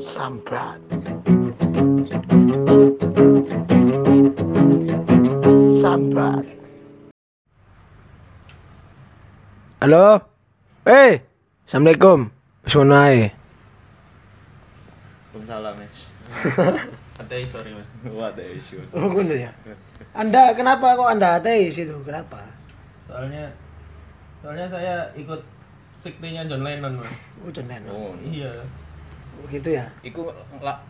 Sambat. Sambat. Halo? Eh, Assalamualaikum. Ae. Waalaikumsalam, Mas. Ateis, sorry mas. Wah, ada isu. Oh, ngono ya. Anda kenapa kok Anda ateis itu? Kenapa? Soalnya soalnya saya ikut sektinya John Lennon mas. Oh, Jonen. Oh, Iya. Oh, gitu ya. iku ngla-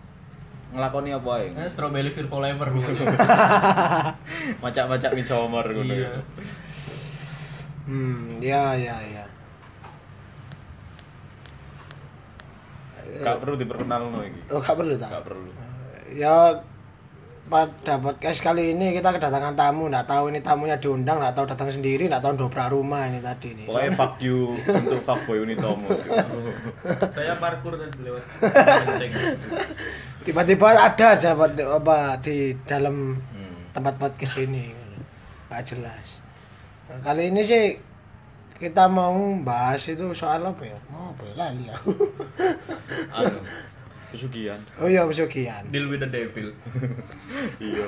ngelakoni apa ya? Kan Strawberry Fear Forever gitu. Macak-macak midsummer ngono iya. ya. Hmm, ya ya ya. Gak perlu diperkenal no iki. Oh, gak perlu tak? Gak perlu. Ya pada podcast kali ini kita kedatangan tamu, nggak tahu ini tamunya diundang, nggak tahu datang sendiri, nggak tahu dobrak rumah ini tadi nih. Pokoknya fuck you untuk fuckboy Unitomo. saya parkur dan lewat. Tiba-tiba ada aja apa, di dalam Hmm. tempat podcast ini, nggak jelas. Nah, kali ini sih kita mau bahas itu soal apa ya? Mau apa ya? Lali ya. Anu, pesugihan. oh iya, pesugihan. Deal with the devil. Iya.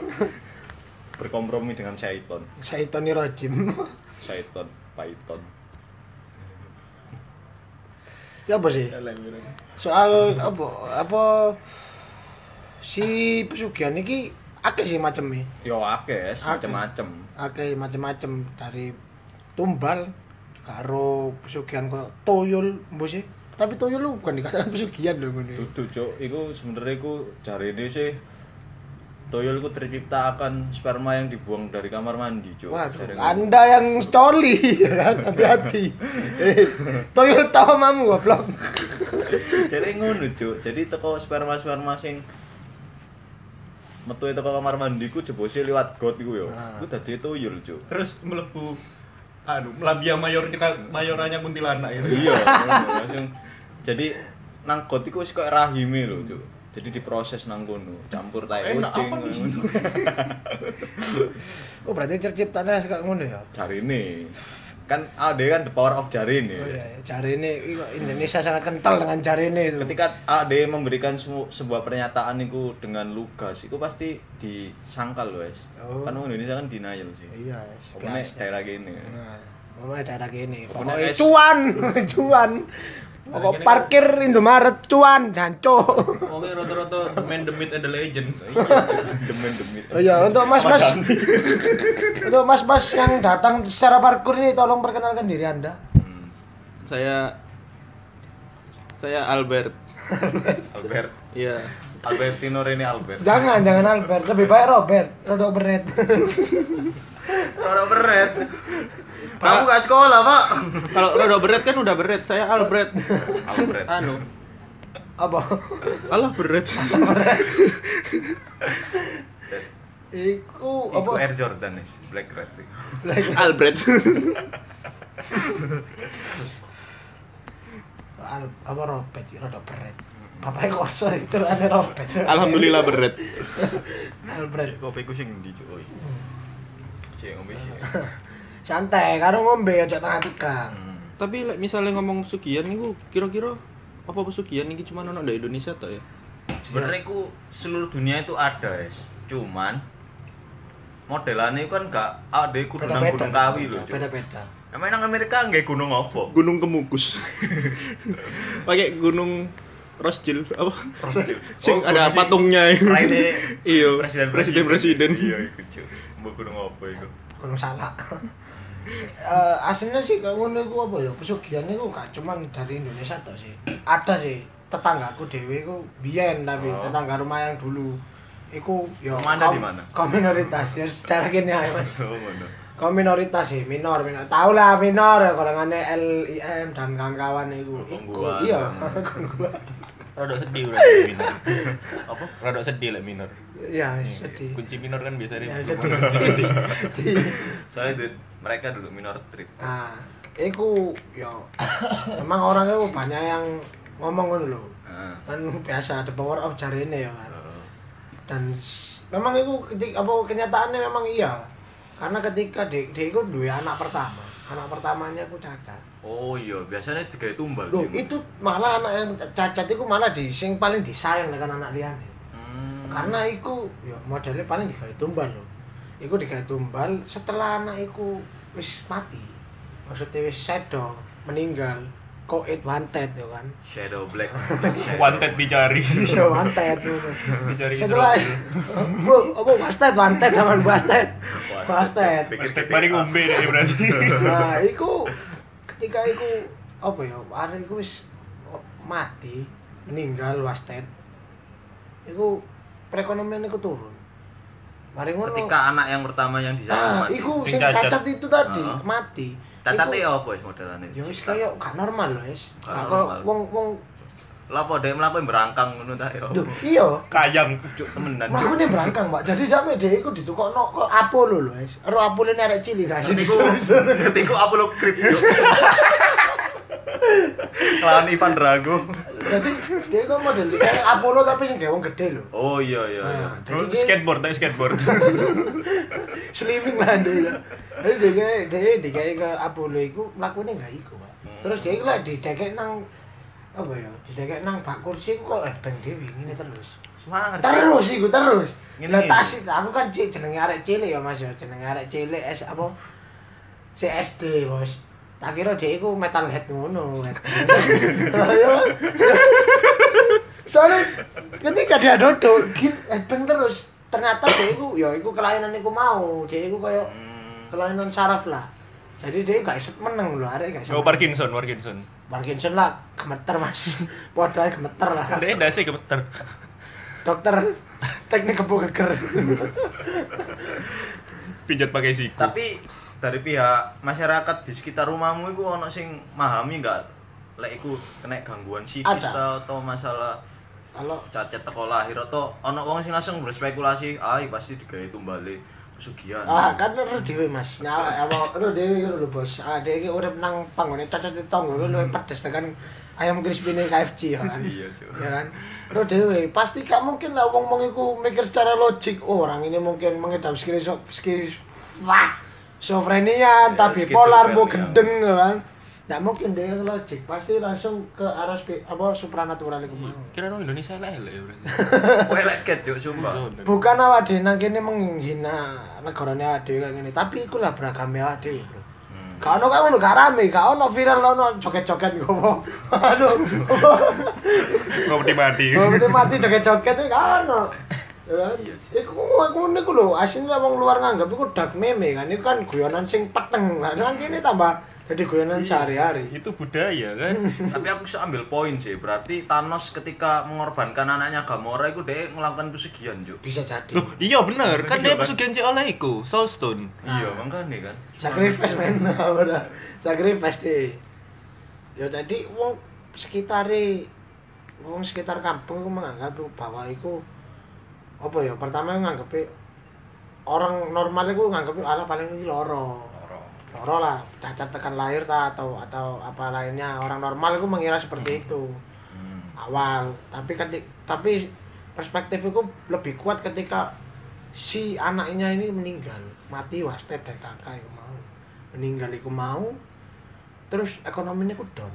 Berkompromi dengan syaiton. Saitoni Rojim. Syaiton, Python. ya apa sih? soal apa apa si pesugihan ini akeh sih macamnya Yo akeh, macem-macem. akeh macam-macam dari tumbal karo pesugihan kok toyol mbok sih tapi toyol lu bukan dikatakan pesugihan loh ngene Dudu, Cuk. Iku sebenarnya iku jarine sih Toyol itu tercipta akan sperma yang dibuang dari kamar mandi, Cuk. Waduh, anda yang coli ya hati-hati. Eh, Toyol tau mamu goblok. Jadi ngono, Cuk. Jadi teko sperma-sperma sing metu teko kamar mandi ku jebose liwat got iku yo. Ah. Iku dadi toyol, Cuk. Terus melebu anu labia mayornya mayoranya kuntilanak itu. Iya, langsung. Jadi nang got iku wis koyo rahime lho, Cuk. Jadi diproses nang kono, campur tai kucing ngono. Oh berarti terciptanya kayak ngono ya. Jarine. Kan ada kan the power of jarine. Oh iya, jari ini Indonesia sangat kental dengan jari ini itu. ketika AD memberikan sebuah pernyataan itu dengan lugas itu pasti disangkal loh es Oh. kan Indonesia kan denial sih Iya, pokoknya biasa. daerah gini Nah, pokoknya daerah gini. Pokoknya Pokoknya es- cuan, cuan. Pokok parkir Indomaret cuan, janco. Oke, rata-rata man the myth and the legend. iya Cuk. demen demen Oh iya, untuk mas-mas untuk mas-mas yang datang secara parkur ini tolong perkenalkan diri Anda. Hmm. Saya saya Albert. Albert Iya. Albertino Rene Albert Jangan, jangan Albert, lebih baik Robert, Rodok Beret. Orang beret kamu gak sekolah pak Kalau Rodo Beret kan udah Beret, saya Albert. Albert Anu, Apa? alah Beret. Iku Iku apa? Air Jordan es Black Red Albert. Al, apa Robert, ya, Rodok Beret. Bapaknya kosong itu ada Robert. Alhamdulillah Beret. Albert. kopi ku sing ndi Cuk oi Cek ngombe sih. Santai, karo ngombe aja tengah tiga. Hmm. Tapi like, misalnya ngomong pesugihan niku kira-kira apa pesugihan iki cuma ono di Indonesia toh ya? sebenarnya ku seluruh dunia itu ada es cuman modelannya kan gak ada Beda-beda. gunung kawi loh Cuk. Beda-beda. emang nang Amerika nggak gunung apa Gunung Kemukus. Pakai gunung Rosjil apa? Sing Oh, ada gunung patungnya. Raine Iya, presiden presiden-presiden. iya iku Cuk. mbok gunung apa iku Gunung Salak. Eh aslinya sih kalau ngono iku apa ya? Pesugihan iku gak cuman dari Indonesia toh sih. Ada sih tetanggaku dhewe iku biyen tapi Oh. tetangga rumah yang dulu iku ya kaum- di mana? kaum minoritas ya secara gini aja Mas. oh Kaum minoritas sih, minor, minor. Tahu lah minor ya golongannya LIM dan kawan-kawan iku. Iku Gangguan. iya, gangguan. Rada sedih berarti minor. apa? Rada sedih lah minor. Iya, sedih. Kunci minor kan biasanya Ya, sedih. sedih. sedih. soalnya duit mereka dulu minor trip Nah, iku ya memang orang itu banyak yang ngomong ngono lho. Heeh. Kan biasa the power of jarene ya kan. Heeh. Dan memang itu ketik apa kenyataannya memang iya. karena ketika dek dek iku duwe anak pertama anak pertamanya aku cacat Oh iya, biasanya juga tumbal Loh, sih. itu malah anak yang cacat itu malah di sing paling disayang dengan anak liane Hmm. karena iku ya modelnya paling digawe tumbal loh iku digawe tumbal setelah anak iku wis mati maksudnya wis sedo meninggal koit wanted ya kan Shadow Black. Black Shadow. Wanted dicari. Iya wanted ngono. Dicari setelah bu apa wasted wanted zaman wasted wasted Hashtag mari ngombe deh berarti. nah iku ketika iku apa ya arek iku wis mati meninggal wasted iku perekonomian iku turun mari ngono Ketika anak yang pertama yang di sana ah mati. iku Sing cacat. itu tadi Ah. mati Ya apa wis modelane? ya wis kaya gak normal loh wis. Kok wong wong Lah apa dhek mlaku berangkang ngono ta ya. Duh, iya Kayang. Cuk temenan Nah, berangkang, Mbak. Jadi sampe dhek iku ditukokno kok Apollo lho, wis. Ero Apollo arek cilik gak sih. Ngerti ku, ngerti ku apa lo krip cuk. Lawan Ivan Drago. Jadi dia kok model kayak Apollo tapi sing wong gede lho. Oh iya iya iya. Nah, Oh, dia skateboard, tapi skateboard. slimming lah dia. Jadi dia kayak dia digawe ke Apollo iku mlakune gak iku, Pak. Terus dia lek didekek nang apa ya? Didekek nang bak kursi iku kok erbeng dhewe ngene terus. Semangat. Terus iku terus. Lah tas aku kan cik jenenge arek cilik ya Mas ya, jenenge arek cilik S apa? CSD, Bos. Tak kira dia iku metalhead ngono. Ya. Soalnya ketika dia dodol, gin headbang terus. Ternyata dia iku ya iku kelainan iku mau. Dia iku koyo Hmm. kelainan saraf lah. Jadi dia gak meneng lho, arek gak. Oh. Parkinson, Parkinson. Parkinson lah gemeter, Mas. Padahal gemeter lah. Dia dasi gemeter. Dokter teknik kebo geger. Pijat pakai siku. Tapi dari pihak masyarakat di sekitar rumahmu itu ono sing memahami enggak lek iku kena gangguan psikis Ada. atau, masalah Kalau cacat teko lahir atau ono wong sing langsung berspekulasi, ah pasti digawe tumbale pesugihan. ah kan ero dhewe Mas. Nah, apa ero dhewe ngono lho, Bos. Ah dhewe iki urip nang panggone cocok ditonggo lho luwih pedes tekan ayam crispy ning KFC ya kan. Iya, ya kan dhewe pasti gak mungkin lah wong-wong iku mikir secara logik oh, orang ini mungkin mengidap skizofrenia skis wah schizophrenia Ya, entah bipolar skizofrenia. mau gendeng ya kan Gak mungkin dia logik, pasti langsung ke arah spi- apa supranatural itu mau. Kira orang Indonesia lah ya berarti. Juk sumpah. Zona. Bukan awak dhewe nang kene menghina negarane awak dhewe kayak ngene, tapi iku lah beragam awak dhewe, Bro. Hmm. Gak ono kayak ngono, gak rame, gak ono viral ono joget-joget ngopo. Aduh. Mati mati. Mati mati joget-joget itu gak ono. Ya kan? Iya sih. Iku ngono iku lho, asline wong luar nganggep iku dark meme kan. Iku kan guyonan sing peteng. Lah nang kene tambah jadi guyonan sehari-hari. Itu budaya kan. Tapi aku bisa ambil poin sih, berarti Thanos ketika mengorbankan anaknya Gamora itu dia melakukan pesugihan, Juk. Bisa jadi. Loh, iya bener. Kan Iya dia kan? pesugihan si oleh iku, Soul Stone. Iya, makanya kan. sacrifice men sacrifice deh ya jadi wong sekitare wong sekitar kampung menganggap bahwa itu apa ya pertama nganggep orang normal itu nganggep ala paling ini loro. Loro. Lah cacat tekan lahir ta atau atau apa lainnya. Orang normal itu mengira seperti itu. Hmm. awal. Tapi ketik tapi perspektif itu lebih kuat ketika si anaknya ini meninggal. Mati wasted dari kakak itu mau. Meninggal itu mau terus ekonominya ku down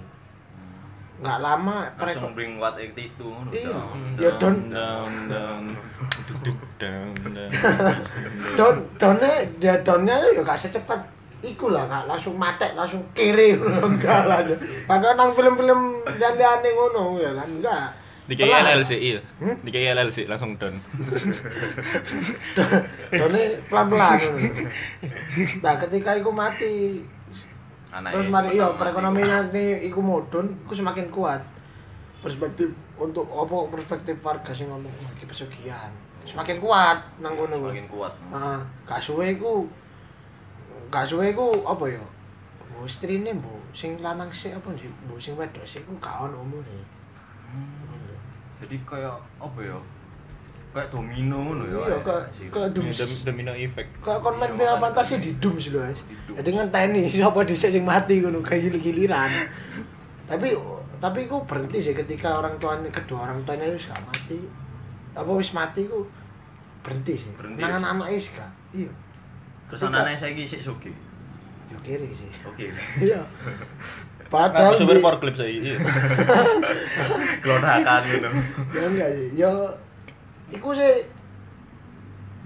nggak lama Langsung mereka bring what it itu. Iya. down, Ya, down. don- Down down. Down down. down downnya dia downnya ya gak secepat iku lah gak langsung macet langsung kiri enggak lah karena nang film-film yang aneh ngono ya kan enggak Di KI Pelan. LLC iya. Hmm? Di KI LLC langsung down. downnya pelan-pelan nah ketika iku mati Anaknya terus mari iya perekonomian nih iku mudun iku semakin kuat perspektif untuk apa perspektif warga sing ngomong "Wah, iki pesugihan semakin kuat nang ngono kuwi. Semakin kuat. Heeh, gak suwe iku gak suwe iku apa ya? Sing lanang sik apa sih? Bu sing wedok sik iku gak ono umure. Hmm. Jadi kayak apa ya? Kayak domino ngono ya. Iya. Ini dom- domino effect. Kayak kon main Iya, Final makanya. Fantasy di Doom sih lho, Guys. Jadi kan teni sapa dhisik sing mati ngono kayak gilir-giliran. tapi tapi iku berhenti sih ketika orang tuanya kedua orang tuanya wis gak mati. Apa wis mati iku berhenti sih. Berhenti Nang ya, sih? anak-anak wis gak. Iya. Terus anaknya saya sik sugih. Yo kiri sih. Oke. Iya. Padahal supir di- power clip saya. Kelonakan gitu. ya enggak sih ya iku sih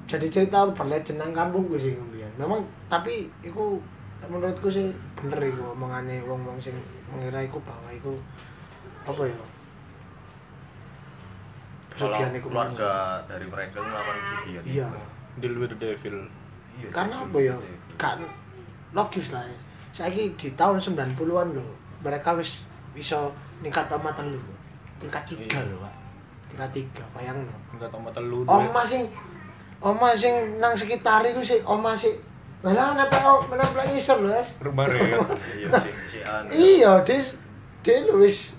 jadi cerita berlegend nang kampung gue sih kemudian memang tapi iku menurutku sih bener iku omongane wong-wong sing mengira iku bahwa iku apa ya? Pesugihan iku keluarga dari mereka melakukan pesugihan. iya. Deal with the devil. Iya, karena apa ya? kan logis lah ya. Saiki di tahun 90-an lho mereka wis bisa ningkat sama telu tingkat tiga Iya. lho pak tingkat tiga bayangno Enggak tahu mata lu. Oma sing Oma sing nang sekitar iku sih Oma sih Malah nempel nempel ngisor lho, Mas. Rumah real. Iya sih, si. Iya, Dis. Dia lu wis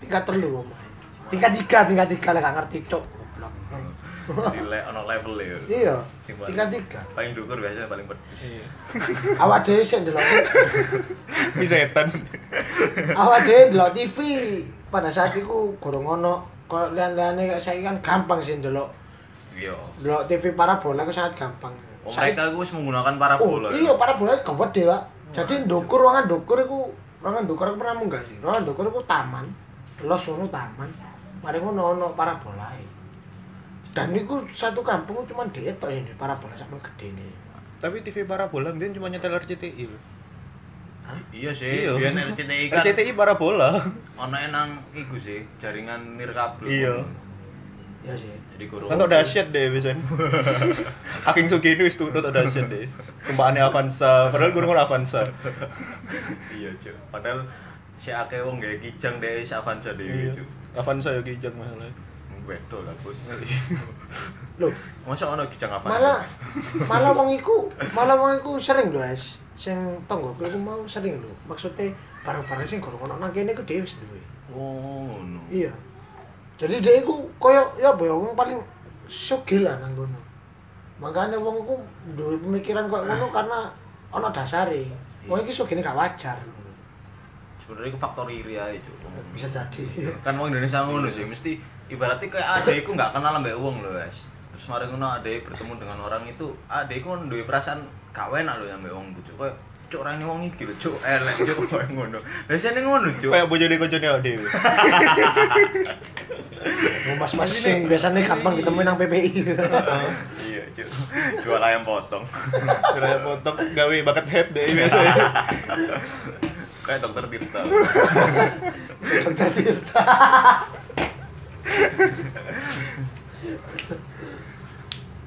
tingkat telu Oma. Tingkat tiga, tingkat tiga lah gak ngerti cok. Goblok. Di le ono level ya. Iya, Sing paling- tingkat tiga. Paling dukur biasanya paling pedes. Iya. Awak dhewe sing ndelok Ini setan. awak dhewe ndelok TV pada saat itu gorong ono kok lian-liane kayak saya kan gampang sih ndelok Iya. ndelok TV parabola itu sangat gampang. Oh, Saiki- mereka gue menggunakan parabola. Oh, iya parabola itu gede, Pak. Jadi ndukur ruangan ndukur iku ruangan ndukur aku pernah munggah sih. Ruangan ndukur iku taman. Los ngono taman. Mari ngono ono parabola Dan niku satu kampung cuma dia tok ini parabola sampe gede nih. Tapi TV parabola mbiyen cuma nyetel RCTI. lho. Iya sih, Iya. biar RCTI kan RCTI parabola. ono enang iku sih, jaringan nirkabel. Iya. Ya sih. Jadi guru. Kan dahsyat deh biasanya. Aking Sugino wis tutut tok dahsyat deh. Tumpaane Avanza, padahal guru ngono Avanza. Iya, Cuk. Padahal si akeh wong gawe kijang deh si Avanza dhewe, Iya. Cuk. Avanza ya kijang masalah. Bedo lah, Bos. Loh, Masa ono kijang Avanza? malah malah wong iku, malah wong iku sering lho, Es. Sing tonggoku iku mau sering lho. Maksudnya barang-barang sing gorong ono nang kene iku dhewe wis duwe. Oh. Iya. Jadi dia iku koyo ya apa ya wong paling sugih lah nang kono. Makanya wong iku duwe pemikiran koyo ngono karena ana dasare. Wong iki sugihne gak wajar. Sebenarnya itu faktor iri aja. Bisa jadi. kan wong Indonesia ngono sih mesti ibaratnya kayak adek iku nggak kenal mbek wong lho guys terus mari ngono adek bertemu dengan orang itu adek iku duwe perasaan gak enak lho ya mbek wong cuk kayak cuk ra ini wong iki lho cuk elek cuk kayak ngono biasanya ngono cuk Kayak bojone kocone awake dhewe. Mas-mas sing biasanya gampang ditemuin nang PPI. iya cuk jual ayam potong Kira potong gawe bakat head deh biasanya. kayak dokter Tirta Dokter Tirta.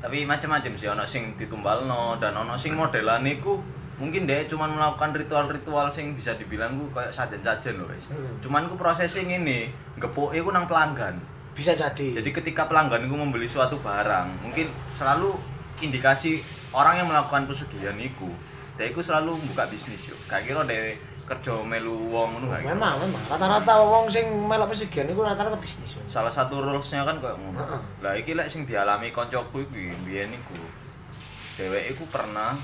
Tapi macam-macam sih ono sing ditumbalno dan ono sing modelan iku mungkin dia cuma melakukan ritual-ritual sing bisa dibilang ku kayak sajen-sajen loh guys Hmm. cuman ku prosesing ini gepuk iku nang pelanggan Bisa jadi. Jadi ketika pelanggan itu membeli suatu barang, mungkin selalu indikasi orang yang melakukan pesugihan itu, dia itu selalu buka bisnis yuk. Kayak kira dia kerja melu wong ngono kayak gitu. memang memang rata-rata wong sing melok pesugihan iku rata-rata bisnis. Salah satu rulesnya kan kayak ngono. Heeh. Lah iki lek sing dialami koncoku iki biyen iku. Dheweke iku pernah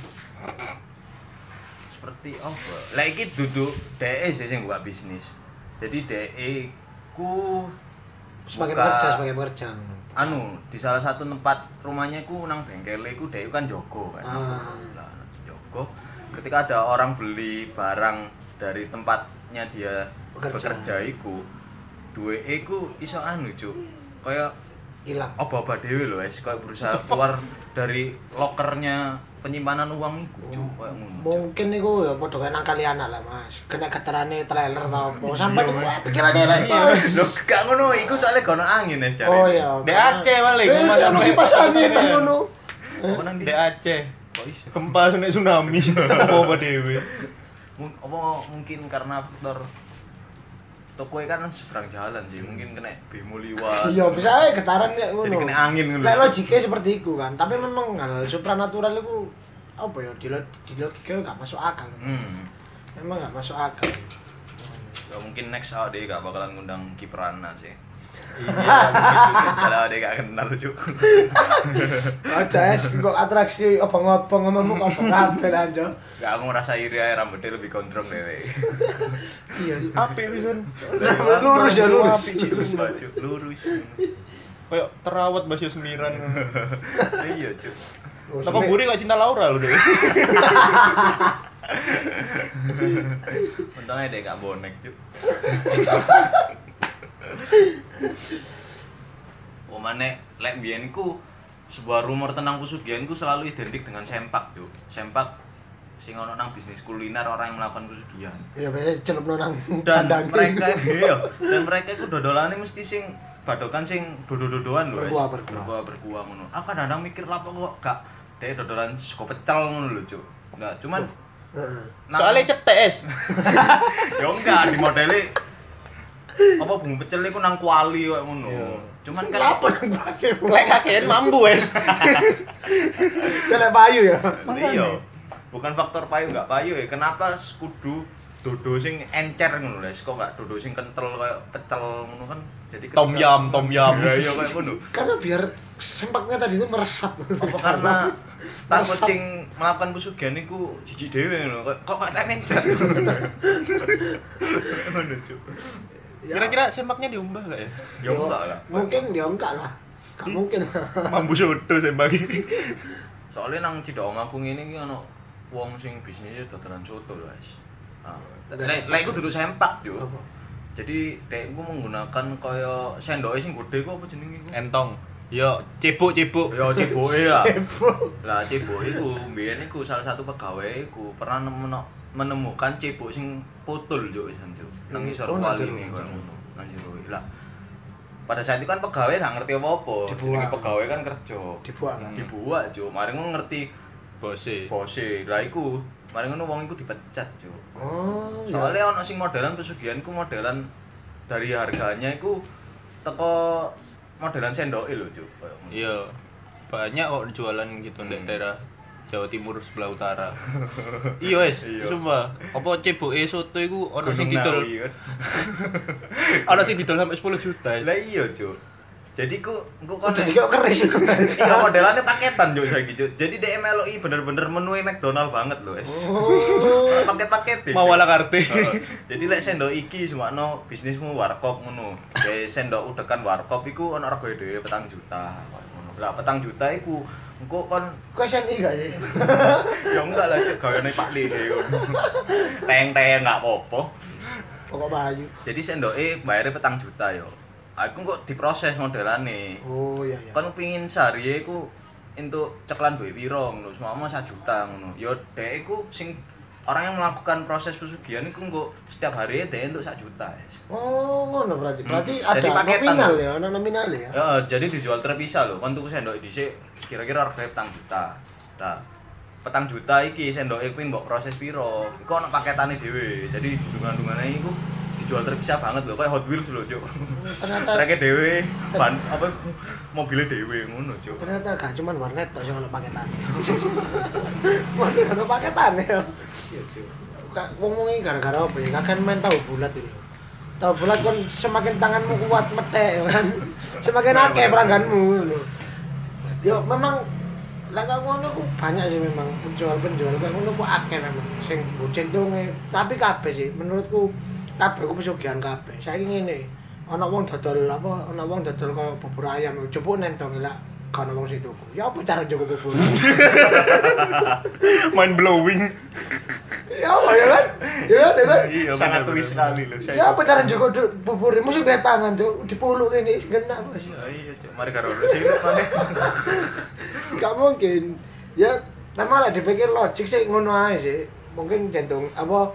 seperti apa? Lah iki duduk DE sih sing buka bisnis. Jadi DE ku Sebagai pekerja, sebagai pekerja. anu di salah satu tempat rumahnya ku nang bengkel ku dia kan jogo kan Ah. Lah, jogo ketika ada orang beli barang dari tempatnya dia Bekerja. bekerja iku duwe iku iso anu cuk kayak Hilang. oba-oba dewe loh guys kayak berusaha keluar dari lokernya penyimpanan uang iku cuk kayak ngono Cuk. Mungkin niku ya padha kaya nang kali anak lah, Mas. Kena geterane trailer ta apa. Sampai niku wah, pikirannya elek terus. Loh, gak ngono iku soalnya gak ono angin ya cari Oh iya. DAC paling, Eh, ono kipas angin nang ngono. di Aceh. kok iso Gempa tsunami. Apa dhewe. Apa mungkin karena faktor toko kan seberang jalan sih mungkin kena bemo liwat Iya, bisa aja getaran kayak ngono. jadi kena angin ngono Lek logiknya seperti itu kan, tapi memang hal supranatural itu apa ya di, di logika gak masuk akal. hmm. Memang gak masuk akal. Ya, mungkin next awak dia gak bakalan ngundang kiprana sih Iya, kalau dia gak kenal cuk Aja es kok atraksi obong-obong ngomong obong kabeh anjo. gak aku ngerasa iri aja rambutnya lebih gondrong deh Iya. Apik pisan. Lurus ya lurus. lurus lurus Kayak terawat Mas Yusmiran. iya cuk Toko sebenarnya- buri kok cinta Laura lho, Dek. Untungnya deh gak bonek cuk. Omane lek biyen ku sebuah rumor tentang pesugihan ku selalu identik dengan sempak cuk. Sempak sing ono nang bisnis kuliner orang yang melakukan pesugihan. Ya biasanya celup nang Dan mereka iya, dan mereka itu dodolane mesti sing badokan sing dodo-dodoan lho. Berkuah, berkuah. berkuah berkuah ngono. Aku kadang mikir lapo kok gak deh dodolan sego pecel ngono lho cuk. Enggak, cuman nang- Soalnya cetes. ya enggak di modele apa bumbu pecel iku nang kuali kok ngono. Iya. Cuman kan Kenapa nang pakai? Lek kakean mambu wes. Celek payu ya. iya. Bukan faktor payu enggak payu ya. Kenapa kudu dodo sing encer ngono lho, kok enggak dodo sing kental kayak pecel ngono kan. Jadi Tom yum, tom yum. Iya, kayak ngono. Karena biar sempaknya tadi itu meresap. Apa karena takut sing melakukan pesugihan iku jijik dhewe ngono. Kok kok kok tak encer. Ngono cuk. Ya, Kira-kira sempaknya diumbah gak ya? Enggak lah. Mungkin enggak lah. Enggak mungkin. Mambu soto sembak. Soalnya nang Cidawang aku ngene iki ono wong sing bisnisnya dodolan soto guys. Nah, lek iku duduk sempak, yo. Apa? Jadi dek menggunakan kaya sendoke sing gede ku apa jenenge iku? Entong. Yo, cebuk cebuk. Ya ceboke ya. Cebok. Lah cebok iku mbiyen iku salah satu pegawai iku pernah nemu- menemukan cebok sing putul yo wisan yo. Nang Hmm, isor oh, jero, ini nang jero. jero. Lah pada saat itu kan pegawai gak ngerti apa-apa. Jenenge pegawai kan kerja. Dibuang kan. Dibuat, Cuk. Mari ngono ngerti Bose. bose. Lah iku mari ngono wong iku dipecat, Cuk. Oh, ya. Soalnya ono sing modelan pesugihan ku modelan dari harganya iku teko modelan sendoke lho, ngono. Iya. Banyak kok jualan gitu di Hmm. daerah Jawa Timur sebelah utara. iya wes, Iya. sumpah. Apa ceboke soto iku ono sing didol. Ono sing didol sampai 10 juta. Wes. Lah iya, Cuk. Jadi ku ku kon jadi kok keris. Iya modelannya paketan Cuk saiki, Cuk. Jadi DM LOI bener-bener menu McDonald banget loh, es. Oh. Paket-paket Mau ala karte. Heeh. Jadi lek sendok iki semakno bisnismu warkop ngono. Kayak sendok udekan warkop iku ono regane dhewe petang juta. Lah petang juta iku engko kon Kok SNI gak sih? ya enggak lah cuk gaweane Pak ngono. Teng-teng enggak apa-apa. Pokok bayu. Jadi sendoke bayarnya petang juta yo. Aku kok diproses modelane. Oh iya iya. Kon pengin sehari iku entuk ceklan duit piro ngono, semama 1 juta ngono. Yo dhek iku sing orang yang melakukan proses pesugihan iku engko setiap hari dhek entuk 1 juta. Yes. Oh, ngono berarti. Hmm. Berarti Jadi ada paketan. nominal ya, ada nominal ya. Ya, jadi dijual terpisah loh. Kon tuku sendok dhisik kira-kira harga petang juta. Nah, petang juta iki sendoke kuwi mbok proses piro? Iku ono paketane dhewe. Jadi dungan-dungane iku dijual terpisah banget loh, kayak Hot Wheels loh, Cuk. Ternyata Treke dhewe, ban apa mobilnya dhewe ngono, Cuk. ternyata gak cuman warnet tok sing ono paketan. Masih ono paketan ya. Iya, Cuk. Kak ngomong iki gara-gara apa ya? Kakek main tahu bulat ini. Tahu bulat kon semakin tanganmu kuat metek ya kan. Semakin akeh pelangganmu lho. Yo memang lah kok ngono ku banyak sih memang penjual-penjual kayak ngono ku akeh memang sing donge. Tapi kabeh sih menurutku kabeh ku pesugihan kabeh. Saiki ngene. Ana wong dodol apa ana wong dodol kaya bubur ayam coba nentong lah kan wong situ. Ya apa cara jogo bubur? Mind blowing. ya apa ya kan? Ya kan, ya kan? Iya, Sangat tulis sekali loh. saya. Ya apa cara jogo bubur? Mesti kayak tangan tuh dipuluk ini genah Bos. Ya, iya, Cuk. Mari karo sih mana. Gak mungkin. Ya memang lah dipikir logik sih ngono ae sih. Mungkin jantung apa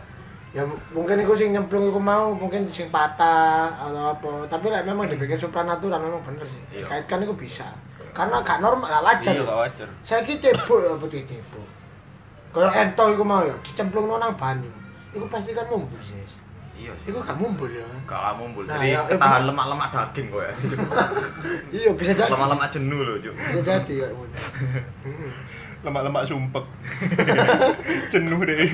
ya mungkin iku sing nyemplung iku mau mungkin sing patah atau apa tapi lah memang dipikir supranatural memang bener sih Iya. dikaitkan itu bisa karena gak normal gak wajar Iya, gak wajar. saya ki cebok apa di cebok kaya entol iku mau ya dicemplung nang banyu iku pasti kan mumbul sih Iya sih. iku gak mumbul ya Gak kamu mbul. Nah, Jadi ya, ketahan lemak-lemak daging kok ya. iya bisa jadi Lemak-lemak jenuh loh, Cuk. bisa jadi Hmm. Lemak-lemak sumpek. Jenuh deh.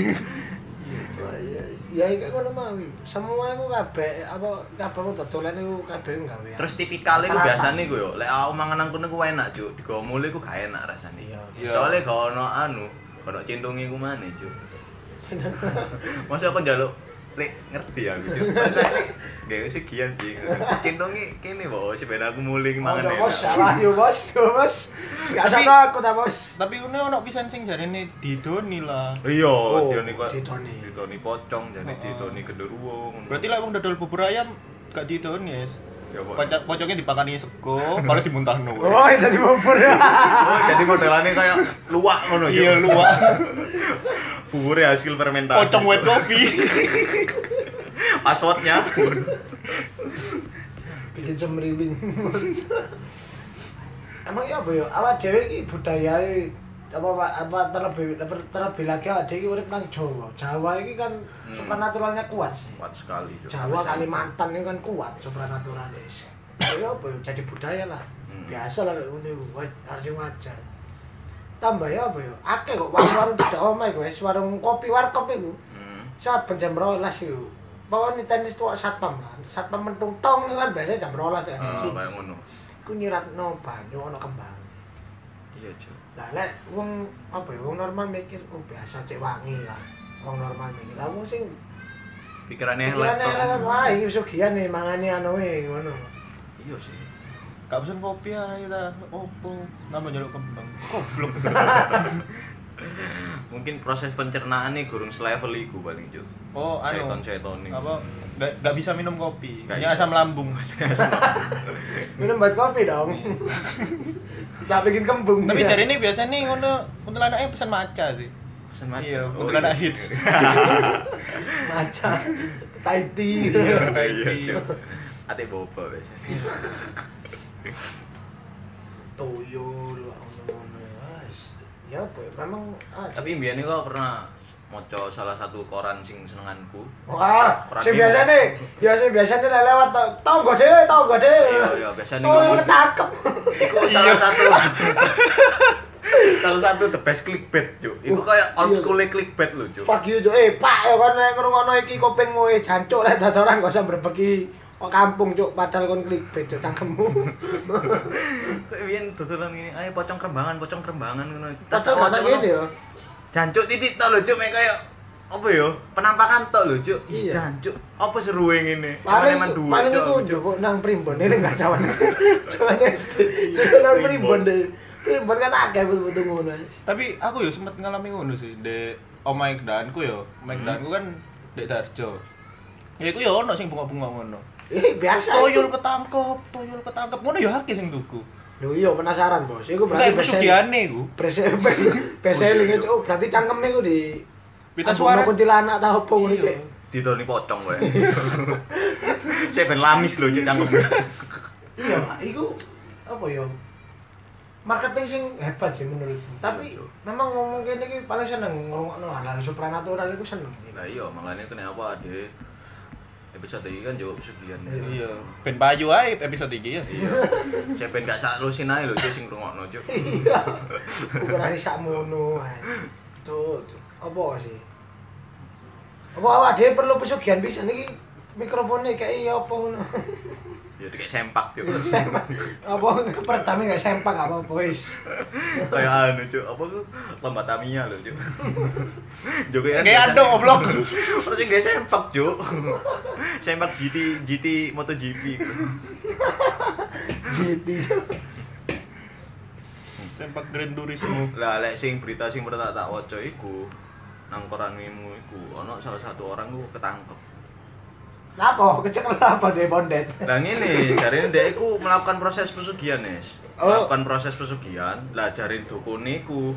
Wah, iya ya iki ngono mau semua iku kabeh apa kabeh dodolan iku kabeh gawe Terus tipikalnya ku biasane ku yo, lek aku mangan nang kono ku enak, Cuk. Digawa mule ku gak enak rasane. Iya. Iya. Soale gak ono anu, ono cintungi ku maneh, Cuk. Masa aku njaluk lek ngerti ya gitu gak usah gian sih cintongi kene bos sebenarnya aku muling Oh, mangan enak. bos, salah yo bos, yo bos. Gak Tapi- sama aku ta bos. Tapi ini ono pisan sing jarene didoni lah. iya Oh, dioni kok didoni. didoni pocong jadi oh. didoni genderuwo ngono. Berarti lah wong dodol bubur ayam gak didoni, yes. Ya, Bos. Pocok pocoknya dipakani sego, baru dimuntahno. Oh, itu di bubur. Oh, jadi modelannya kayak luwak ngono Cuk. Iya, luwak. buburnya hasil fermentasi Pocong white coffee. passwordnya Bikin semriwing. Emang ya apa ya? Awak dhewe iki budayae apa apa, terlebih ter- terlebih lagi dhewe iki urip nang Jawa. Jawa iki kan Hmm. supernaturalnya kuat sih. kuat sekali. Jawa Kalimantan itu kan kuat supernaturalis. Ya apa jadi budaya lah. Hmm. Biasa lah kayak ngene wa- harus wajar. Tambah ya apa ya? Akeh kok warung-warung tidak omah iku wis warung kopi warkop iku. Hmm. Saben jam 12 iku. Pokoknya tenis tuh satpam kan. Satpam mentung tong kan biasanya jam 12 ya. Siji. ngono Iku nyiratno banyu ono kembang. Iya Cuk. Lah lek wong apa ya wong normal mikir oh biasa cek wangi lah. Wong normal mikir. Lah wong sing pikirannya pikirannya elek laptop wah iki sugihan nih mangane anu e ngono. iya sih Gak pesen kopi aja ta. Opo? Nambah njaluk kembang. Goblok. mungkin proses pencernaan nih gurung selevel iku paling Cuk. Oh, anu. seton-seton nih Apa? Gak, gak bisa minum kopi. Gak asam lambung. Minum buat kopi dong. Tak bikin kembung. Tapi cari ini biasa nih ngono kuntilanaknya pesan maca sih. Pesan maca. Iya, Oh, kuntilanak iya. hits. maca. Thai tea. Iya, Thai iya, tea. Ate boba biasanya. Tuyul. Ya apa ya? Memang ah, Tapi mbiyen iku pernah maca salah satu koran sing senenganku. Wah, Koran sing Bimo. biasa nih, biasa biasanya nih lewat tau tau gak deh, tau gak deh. Iya, iya, biasanya Oh, ngomong. ketangkep. Iku salah satu salah satu the best clickbait, Cuk. Iku Oh, kayak old iya. school clickbait lho, Cuk. Fuck you, Cuk. Eh, Pak, ya kan nek ngrungokno iki kuping kowe jancuk lek dodoran gak usah berbagi kok kampung, Cuk. Padahal kon clickbait Cuk tangkemmu. Kayak biyen dodolan ngene, ayo pocong krembangan, pocong krembangan ngono. Padahal kata gini ya. Jancuk titik tok lho, Cuk, mek kayak apa ya? Penampakan tok lho, Cuk. Iya. jancuk. Apa seruwe ngene? Paling duwe, paling Cuk. iku njupuk nang primbon ini enggak cawan. Cawan SD. Cuk nang primbon deh. Primbon kan akeh betul-betul ngono. Tapi aku ya sempet ngalami ngono sih di omahe danku ya. Omahe Hmm. danku kan di Darjo. Ya iku ya ono sing bunga-bunga ngono. Eh, biasa. Toyol ketangkep, toyol ketangkep. Ngono ya akeh sing tuku. Lho iya penasaran, Bos. Iku Enggak berarti iku sugiane iku. Beseling itu oh, berarti cangkeme iku di Pita suara. kuntilanak ta opo ngono, Iya. Cek. Didoni pocong kowe. Saya ben lamis lho, Cuk, cangkem. Iya, Pak. Iku apa ya? Marketing sing hebat sih menurutku. Tapi memang ngomong kene iki paling seneng ngrungokno hal-hal supranatural iku seneng. Lah iya, makanya kenapa Ade episode ini kan jawab sekian. Iya. Ben payu ae episode iki ya. Iya. Saya ben gak sak lusin ae lho, Cuk, sing ngrungokno, Cuk. Iya. Ukuran sakmono ae. Tuh, tuh. apa sih? Apa awak dhewe perlu pesugihan pisan iki mikrofonnya kayak iya apa ngono. Ya kayak sempak, Cuk. sempak. Apa pertama enggak sempak apa wis. Kayak anu, Cuk. Apa tuh? Lomba Tamiya lho, Cuk. Jokowi kan. Kayak ado goblok. Terus gak sempak, Cuk. Sempak GT GT MotoGP. Jiti. Sempak Grand Turismo. Lah lek sing berita sing pernah tak tak waca iku nang koran mimu iku ana salah satu orang ku ketangkep. Lapo, kecekel apa deh bondet. Lah ngene, jarine dhek iku melakukan proses pesugihan, Nes. Oh. Melakukan proses pesugihan, lah jarin dukune iku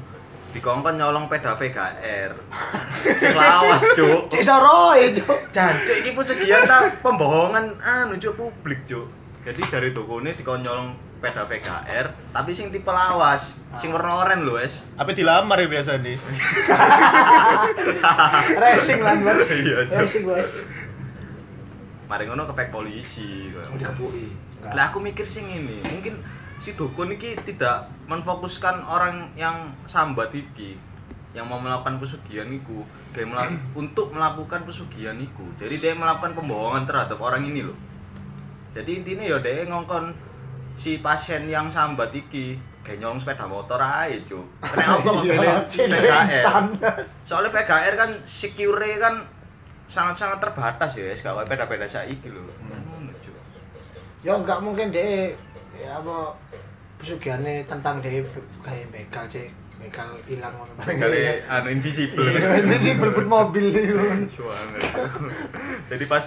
dikongkon nyolong peda VGR. Sing lawas, Cuk. Cek soroe, Cuk. Jancuk iki pesugihan ta pembohongan anu Cuk publik, Cuk. Jadi jari dukune dikon nyolong peda VGR, tapi sing tipe lawas, sing warna oranye lho, Es. Apa dilamar ya biasa nih? Racing lan, Bos. Iya. Racing, Bos. Mari ngono kepek polisi. Mau dikepuki. Lah aku mikir sing ini, mungkin si dukun iki tidak menfokuskan orang yang sambat iki yang mau melakukan pesugihan iku kayak melak- untuk melakukan pesugihan iku. Jadi dia melakukan pembohongan terhadap orang ini loh. Jadi intinya ya dia ngongkon si pasien yang sambat iki kayak nyolong sepeda motor aja cuk. Kena apa kok Iya, pilih VGR? instan. Soalnya VGR kan secure kan sangat-sangat terbatas ya, wis gak koyo beda-beda saiki lho. Hmm. Ngono, Cuk. Ya enggak mungkin deh ya apa pesugihannya tentang dia kayak begal cek begal hilang ngono Kali anu invisible. Iya, ini sih berbut mobil itu. Jadi pas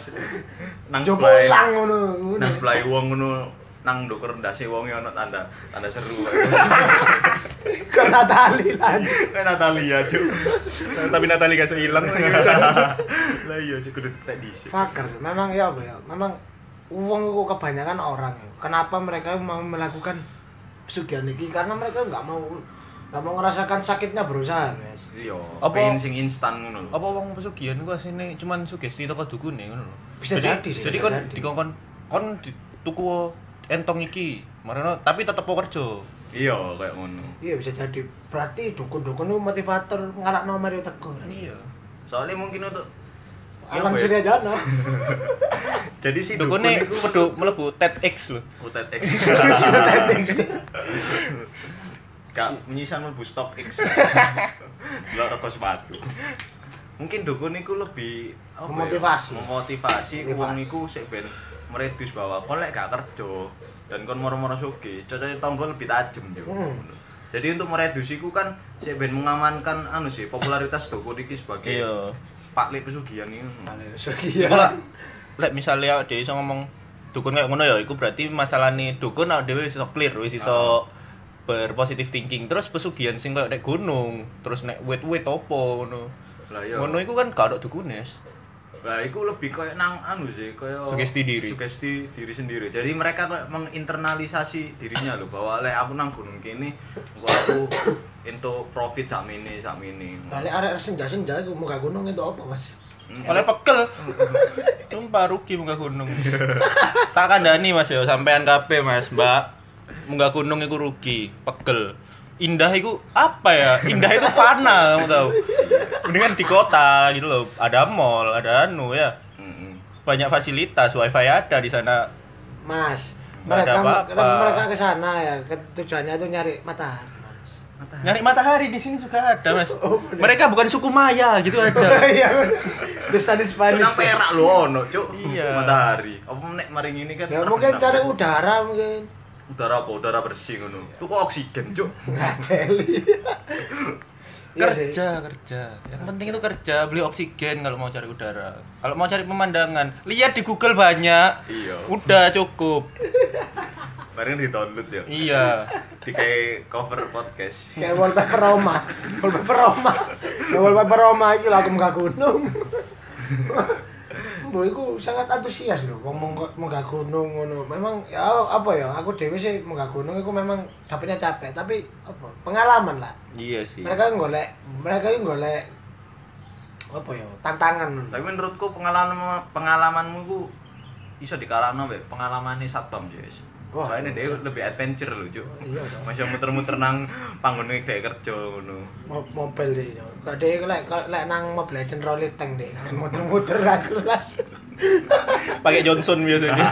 nang ngono. nang sebelah wong ngono nang ndukur ndase wong ono tanda tanda seru. Ke Natali lanjut. Kayak Natalia, Cuk. Tapi Natali gak hilang Lah iya, Cuk, kudu tak dhisik. Fakir, memang ya apa ya? Memang uang itu kebanyakan orang ya. Kenapa mereka mau melakukan pesugihan ini? Karena mereka nggak mau nggak mau ngerasakan sakitnya berusaha, guys. Iya, Apa- pengen sing instan ngono lho. apa wong pesugihan iku asine cuman sugesti teko dukune ngono lho. Bisa jadi sih, Jadi bisa kon jadi. dikongkon kon di- tuku entong iki, marono tapi tetep kerja. Iya, kayak ngono. Iya bisa jadi. Berarti dukun-dukun itu motivator ngarak nomor itu teguh. Iya. Soalnya mungkin untuk Iya, sini aja no. Jadi si dukun Dukune iku kudu mlebu TEDx lho. UTX. Kak menyisan mlebu stok X. Delok rego sepatu. Mungkin dukun iku lebih ya? Memotivasi. Memotivasi iku sik ben meredus bahwa kon lek gak kerja dan kon moro-moro sugih, cocok tombol lebih tajam yo. Hmm. Jadi untuk meredus iku kan sik ben mengamankan anu sih popularitas dukun iki sebagai Iya. Pak Lek pesugihan iki. Sekian. Iku lah lek misalnya dia iso ngomong dukun kayak ngono ya, iku berarti masalah nih dukun awake dhewe wis iso clear, wis iso berpositif thinking. Terus pesugihan sing koyo nek gunung, terus nek wit-wit opo ngono. Lah iya. Ngono iku kan gak ada dukune. Lah iku lebih kayak nang anu sih, kayak Sugesti diri. Sugesti diri sendiri. Jadi mereka kayak menginternalisasi dirinya loh bahwa lek aku nang gunung kene, aku untuk profit sakmene sakmene. Lah lek arek senja-senja iku muka gunung itu apa, Mas? Hmm. Oleh pekel. Sumpah rugi munggah gunung. tak kandani Mas ya, sampean kabeh Mas, Mbak. Munggah gunung iku rugi, pegel. Indah itu apa ya? Indah itu fana, kamu tahu. Mendingan di kota gitu loh. Ada mall, ada anu ya. Banyak fasilitas, wifi ada di sana. Mas, mereka apa-apa. mereka ke sana ya, tujuannya itu nyari matahari, Mas. Nyari matahari di sini juga ada, Mas. Oh, bener. Mereka bukan suku Maya gitu aja. Iya, bener. Bisa di Spanish. nang perak lho ono, Cuk. Iya. Matahari. Apa nek maring ini kan Ya mungkin cari udara mungkin. Udara apa? Udara bersih ngono. Tuku oksigen, Cuk. Ngadeli. Iya kerja kerja yang penting itu kerja beli oksigen kalau mau cari udara kalau mau cari pemandangan lihat di Google banyak Iya. udah cukup Bareng di-download ya. iya Di kayak cover podcast. Kayak wallpaper Roma. Wallpaper Roma. Wallpaper Roma aku munggah gunung. Mbok iku sangat antusias lho wong munggah gunung ngono. Memang ya apa ya, aku dhewe sih munggah gunung iku memang dapetnya capek, tapi apa? Pengalaman lah. iya sih Mereka golek, mereka iki golek apa ya, tantangan. Tapi menurutku pengalaman pengalamanmu ku iso dikalahno mbek pengalamane satpam, Jess. Wah, Soalnya iya. dia lebih adventure loh, Cuk. Iya, Cuk. Masih muter-muter nang panggone dhek kerja ngono. Mo- mobil deh. Gak deh lek lek nang mobil legend rolling tank deh. Muter-muter gak jelas. pakai Johnson biasanya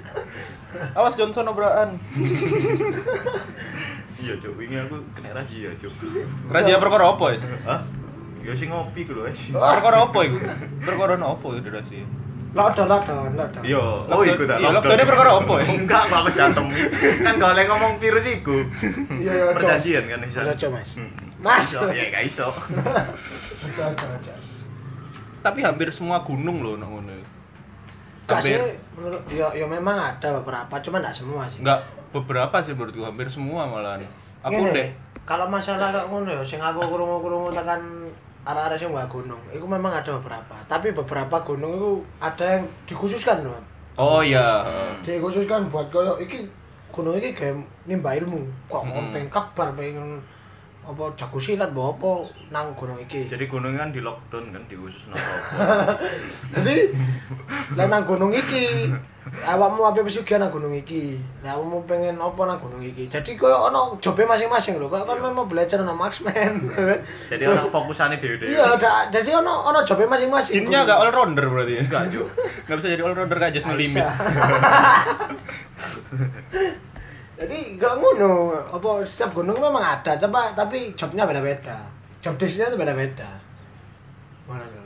awas Johnson obraan Iya, Cuk. Wingi aku kena razia, Cuk. rahasia perkara apa ya Hah? Ya sing ngopi ku lho, wes. perkara apa itu perkara apa itu rahasia Lockdown, lockdown, lockdown. Iya, oh iku ta. Iya, lockdown-nya perkara apa, wes? Enggak, kok aku jantem. Kan gak oleh ngomong virus iku. Iya, iya. Perjanjian kan iso. Ojo, Mas. Hmm. Mas. Ya, gak iso. Ojo, ojo, ojo. tapi hampir semua gunung loh nak ngono hampir menurut ya, ya memang ada beberapa, cuma enggak semua sih. enggak beberapa sih menurutku hampir semua malahan aku deh Kalau masalah kok ngono ya, sing aku krungu-krungu tekan arah-arah sing mbak gunung, itu memang ada beberapa. Tapi beberapa gunung itu ada yang dikhususkan loh. oh iya Dikhususkan buat koyo iki gunung iki kayak nimba ilmu. Kok hmm. pengen kabar pengen apa jago silat mbok apa nang gunung iki. Jadi gunung kan di lockdown kan di khusus apa. Jadi lah nang gunung iki awakmu ape pesugihan nang gunung iki. Lah awakmu pengen apa nang gunung iki. Jadi koyo ono jobe masing-masing lho. Kok kan Iya. mau belajar nang Maxman. Jadi orang fokusannya dewe-dewe. Iya, ada jadi ono ono jobe masing-masing. jinnya enggak all rounder berarti ya Enggak, Cuk. Enggak bisa jadi all rounder kayak just no limit. Jadi enggak ngono. Apa setiap gunung memang ada, tapi tapi jobnya beda-beda. Job desk-nya itu beda-beda. Mana lho?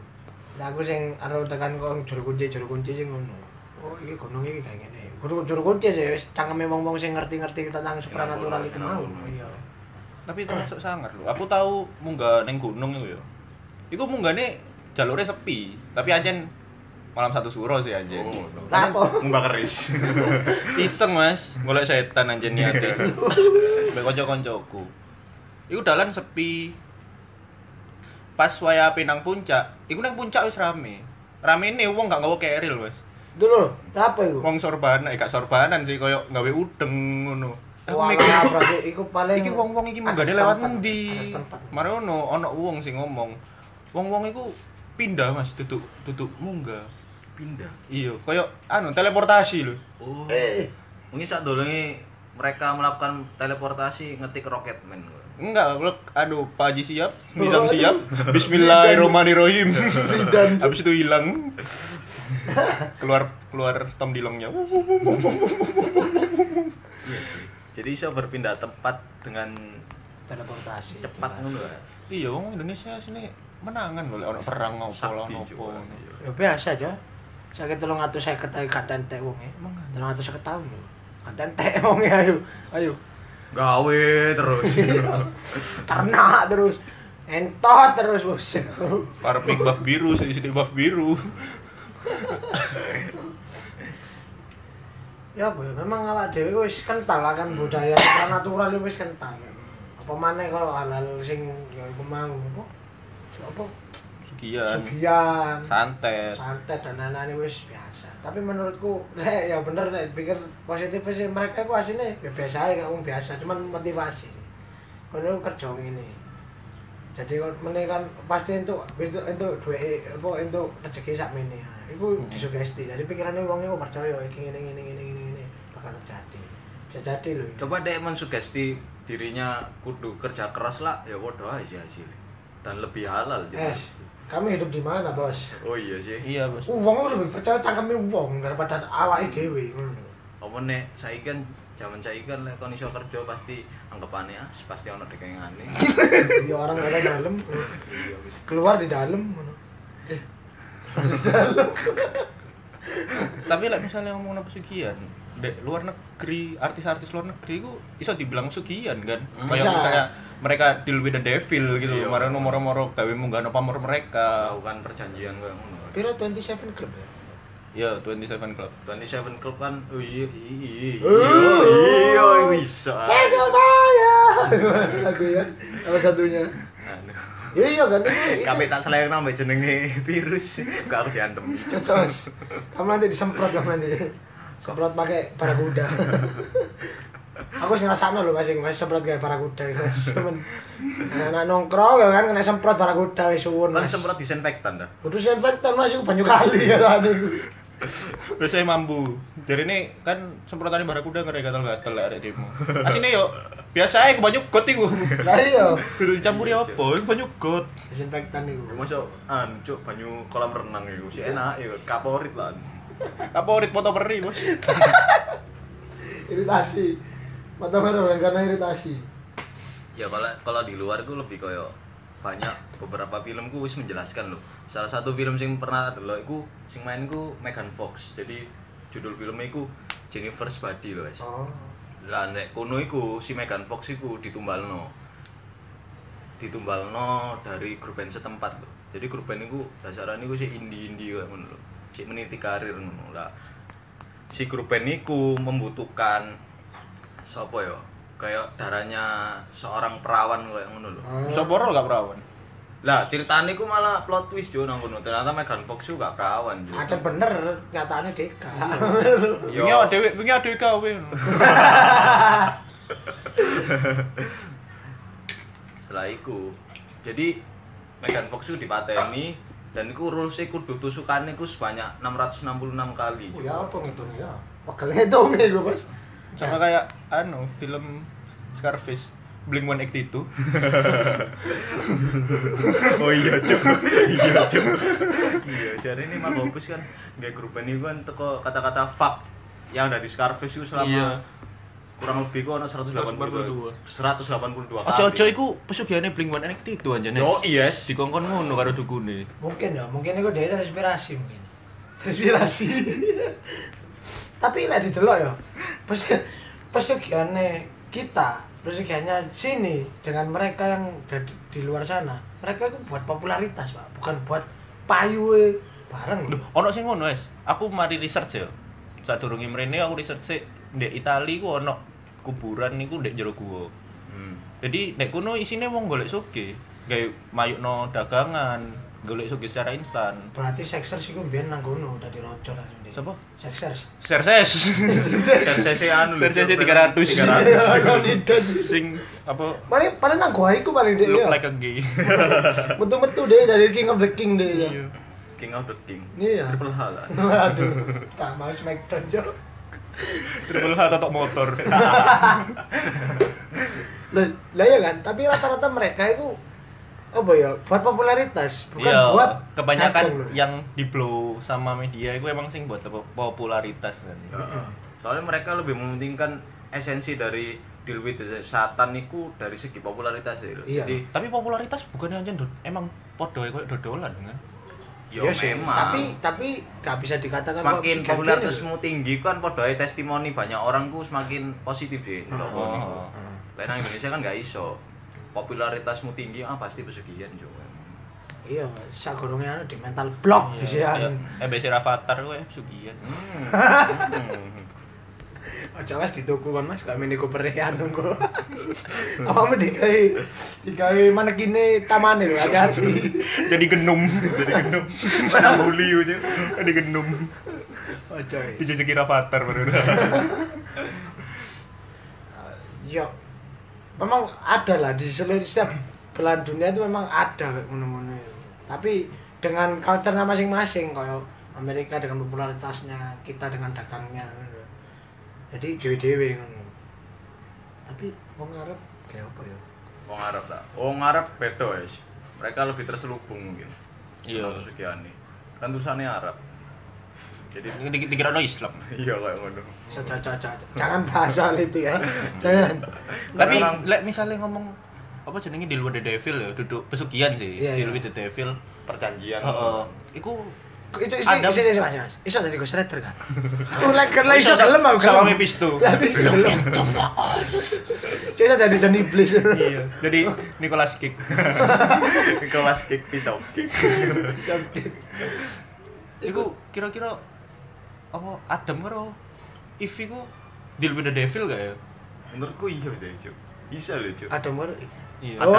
Nah aku sing anu tekan kok juru kunci juru kunci sing ngono. Oh iki gunung iki kayak ngene. Juru juru kunci sih wis cangkeme wong-wong sing ngerti-ngerti tentang supranatural iku mau. Iya. Tapi termasuk sangar lho. Aku tahu munggah ning gunung iku ya. Iku munggahne jalurnya sepi, tapi ancen malam satu suro sih anjen. Oh, Lah apa? Mbak keris. Iseng Mas, golek setan anjen niate. Mbek kanca-kancaku. Iku dalan sepi. Pas waya api nang puncak, iku nang puncak wis rame. Ramene wong gak nggawa keril, Mas. Dulu, apa iku? Wong sorbanan, eh gak sorbanan sih koyo gawe udeng ngono. Aku mikir, berarti iku paling iki wong-wong iki ada munggahne lewat ngendi? Mare ono ono wong sing ngomong. Wong-wong iku pindah Mas, duduk duduk munggah. Pindah. Iya, koyo anu teleportasi lho. Oh. Eh, Mungkin saat dolonge mereka melakukan teleportasi ngetik Rocketman. Enggak, blok. Aduh, Pak Haji siap, Nizam siap. Bismillahirrahmanirrahim. Zidan. Habis itu hilang. keluar keluar Tom Dilongnya. Iya sih. Jadi bisa berpindah tempat dengan teleportasi. cepat ngono ya. iya, wong Indonesia sini menangan loh, ono perang ngopo Sakti ono juga. opo. Ya biasa aja. Saya tolong atus saya ketahui gak tentek wong ya. Emang kan? Tolong atus saya tahun. Gak tentek wong ya ayo. Ayo. Gawe terus. Ternak terus. Entot terus bos. Para pink buff biru, sini sini buff biru. ya apa ya memang awak dhewe wis kental lah kan budaya natural wis kental. Apa maneh kalau hal-hal sing ya iku mau apa? Apa? Sugian, Sugian. santet. santet dan lain-lain wis biasa tapi menurutku lek ya bener lek pikir positif sih mereka itu aslinya ya biasa aja kamu biasa cuman motivasi kalau kerja ini jadi kalau kan pasti untuk untuk untuk duit apa untuk rezeki sak ini itu Hmm. disugesti jadi pikirannya uangnya kok percaya iki ngene ngene ngene ngene ngene bakal terjadi bisa jadi loh Coba deh mensugesti dirinya kudu kerja keras lah, ya bodoh aja hasilnya. Dan lebih halal juga. es kami hidup di mana bos Oh iya sih. Iya, Bos. uang lebih percaya cangkemnya uang daripada awake dewi Apa nek saiki kan zaman saiki kan lek kon iso kerja pasti anggapannya ah, pasti ono dekengane. Iya orang ada dalam Iya keluar di dalam eh Tapi lah misalnya ngomong pesugihan, dek luar negeri, artis-artis luar negeri itu iso dibilang pesugihan kan. Hmm. Kayak Bisa. misalnya mereka deal with the devil gitu, Iya. kemarin moro-moro gawe munggah pamor mereka. Melakukan perjanjian ngono. Piro 27 Club ya? Ya, 27 Club. 27 Club kan oh iya iya Oh. iya iya bisa. Tega saya. Lagu ya. Salah satunya. Anu. Iya kan itu. Kabeh tak selera nambah jenenge virus. Gak aku diantem. Cocos. Kamu nanti disemprot kamu nanti. Semprot pakai barakuda. Aku sih ngrasakno lho masing masih semprot kayak barakuda guys. Temen. Nah, nongkrong ya kan kena semprot barakuda wis suwun. Kan semprot disinfektan dah. Kudu disinfektan Mas iku banyak kali ya tadi. Biasanya mambu. Jadi ini kan semprotannya barakuda ngeri gatal-gatal lah ada demo. Asine yo biasa aja banyak got iku. Lah iya. Kudu dicampuri apa? Banyak got. Disinfektan iku. Masuk anu cuk banyu kolam renang iku sih enak ya kaporit lah. Kaporit foto peri, Bos. Iritasi. Mata merah karena iritasi. Ya kalau kalau di luar gue lebih koyo banyak beberapa filmku wis menjelaskan loh. Salah satu film sing pernah delok iku sing main ku Megan Fox. Jadi judul filmnya iku Jennifer's Body loh, guys. Oh. Lah nek kono iku si Megan Fox iku ditumbalno. Ditumbalno dari grup band setempat loh. Jadi grup band iku dasarane iku sih indie-indie kayak ngono. Sik meniti karir ngono lah. Si grup band iku membutuhkan sapa ya? Kayak darahnya seorang perawan kayak ngono lho. Oh. Soporo gak perawan. Lah ceritanya iku malah plot twist jo nang kono. Ternyata Megan Fox juga perawan jo. Ada bener nyatanya Deka. Yo. Wingi awake dhewe, wingi adewe gawe. setelah itu jadi Megan Fox itu dipateni dan itu rulesnya kudu tusukannya itu sebanyak 666 kali Oh ya apa ngitungnya ya? Pegel ngitung nih gue bos. Sama kayak anu film Scarface. Blink 182 oh iya cuk iya cuk iya jadi ini mah bagus kan gak grup ini kan teko kata-kata fuck yang ada di Scarface itu selama Iya. Kurang lebih ku ono 182 182 kali. Ojo-ojo iku pesugihannya Blink-182 itu anjane. Yo yes. Dikongkon ngono karo dukune. mungkin ya mungkin itu dia terinspirasi mungkin terinspirasi tapi lah didelok ya pes pesugihannya kita pesugihannya sini dengan mereka yang ada di, di luar sana mereka itu buat popularitas pak bukan buat payu bareng Loh, ono sing ngono, Wes. Aku mari research ya. Sadurunge mrene aku research sik ndek Itali ku ono kuburan niku ndek jero gua. Hmm. Jadi nek kono isine wong golek soge, gawe mayukno dagangan, golek soge secara instan. berarti seksers itu biar nang kono dadi rojo langsung deh Siapa? seksers Serses. Serse anu. lho, Serse Cuk. 300. 300. sing apa paling paling nang gua iku paling deh look ya like a gay. betul-betul deh dari king of the king deh ya King of the King. Iya. Triple H lah. Aduh, tak mau smackdown Cok. Triple H totok motor. Lah, lah ya kan, tapi rata-rata mereka itu apa ya, buat popularitas, bukan Iya, buat kebanyakan yang di blow sama media itu emang sing buat popularitas kan. Heeh. Soalnya mereka lebih mementingkan esensi dari deal with the satan itu dari segi popularitas ya. Iya. Jadi Tapi popularitas bukannya aja emang podo kayak dodolan kan? Yo Iya sih, memang tapi tapi gak bisa dikatakan kok semakin psikiatri popularitasmu tinggi kan ae testimoni banyak orang ku semakin positif ya. Oh. Oh. Hmm. Lain nang Indonesia kan gak iso. Popularitasmu tinggi ah pasti pesugihan juga. Iya, sagurunge anu di mental block di Iya, sian. Eh besi Rafathar kowe sugihan. Hmm. Aja Mas di tuku kan Mas, gak Mini Cooper anu kok. Apa mau dikai dikai manekine tamane lho, hati-hati. Jadi genum. Jadi genum. Mana bully aja. Jadi genum. Aja. Dijejeki Rafathar baru. Yo. Memang ada lah di seluruh setiap belahan dunia itu memang ada kayak ngono-ngono. itu. Tapi dengan culture masing-masing kayak Amerika dengan popularitasnya, kita dengan dagangnya. ngono. Jadi ngono. Tapi wong Arab kayak apa ya? Wong Arab tak. Wong Arab beda wis. Mereka lebih terselubung mungkin. Iya. Kalau pesugihan Kan tulisannya Arab. Jadi Ini dikira no Islam. iya kayak ngono. Saja, Jangan bahas soal itu ya. Jangan. Tapi lek misalnya ngomong apa jenenge Deal with the Devil ya, duduk pesugihan sih. Iya, Deal iya. with the Devil. Perjanjian. Heeh. Iku itu Adam- isi isi mas mas iso dari Ghost Rider kan aku lagi karena iso gelem aku sama. Lah, iso gelem Cuma dari John Iblis Iya. Jadi Nicholas Kick. Kelas kick pisau kick. Sampai- Iku kira-kira apa Adam karo Eve iku deal with the devil gak ya? Menurutku iya deh, Cuk. Bisa loh, Cuk. ada mer Iya. Oh,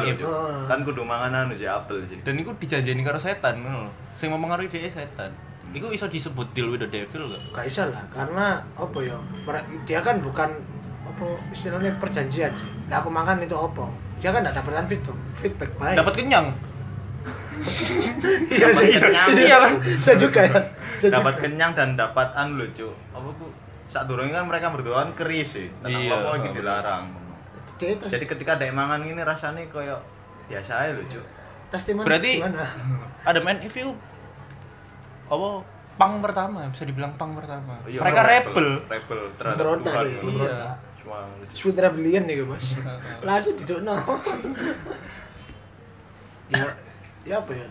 Eve. Cuk. Oh. Kan kudu mangan anu si apel sih. Dan iku dijanjeni karo setan ngono. lho. Sing mempengaruhi dia setan. Iku iso disebut deal with the devil gak? gak bisa lah karena apa ya dia kan bukan apa istilahnya perjanjian sih nah, aku makan itu apa dia kan gak dapatkan feedback feedback baik Dapat kenyang. iya Dapat sih iya kan saya juga ya Saya Dapat juga. kenyang dan dapat anu loh, Cuk. Apa ku saat durungnya kan mereka berdua kan keris sih. Tentang Iya, apa bener. dilarang. Jadi ketika ada mangan ini rasanya koyo biasa aja loh, Cuk. testimoni Berarti- gimana Adam and Eve itu apa? Pang pertama, bisa dibilang pang pertama. Iya, Mereka rebel. Rebel terhadap Berontak Tuhan. ngono. berontak. Cuma lucu. Sweet Rebellion nih mas langsung didukno ya ya apa ya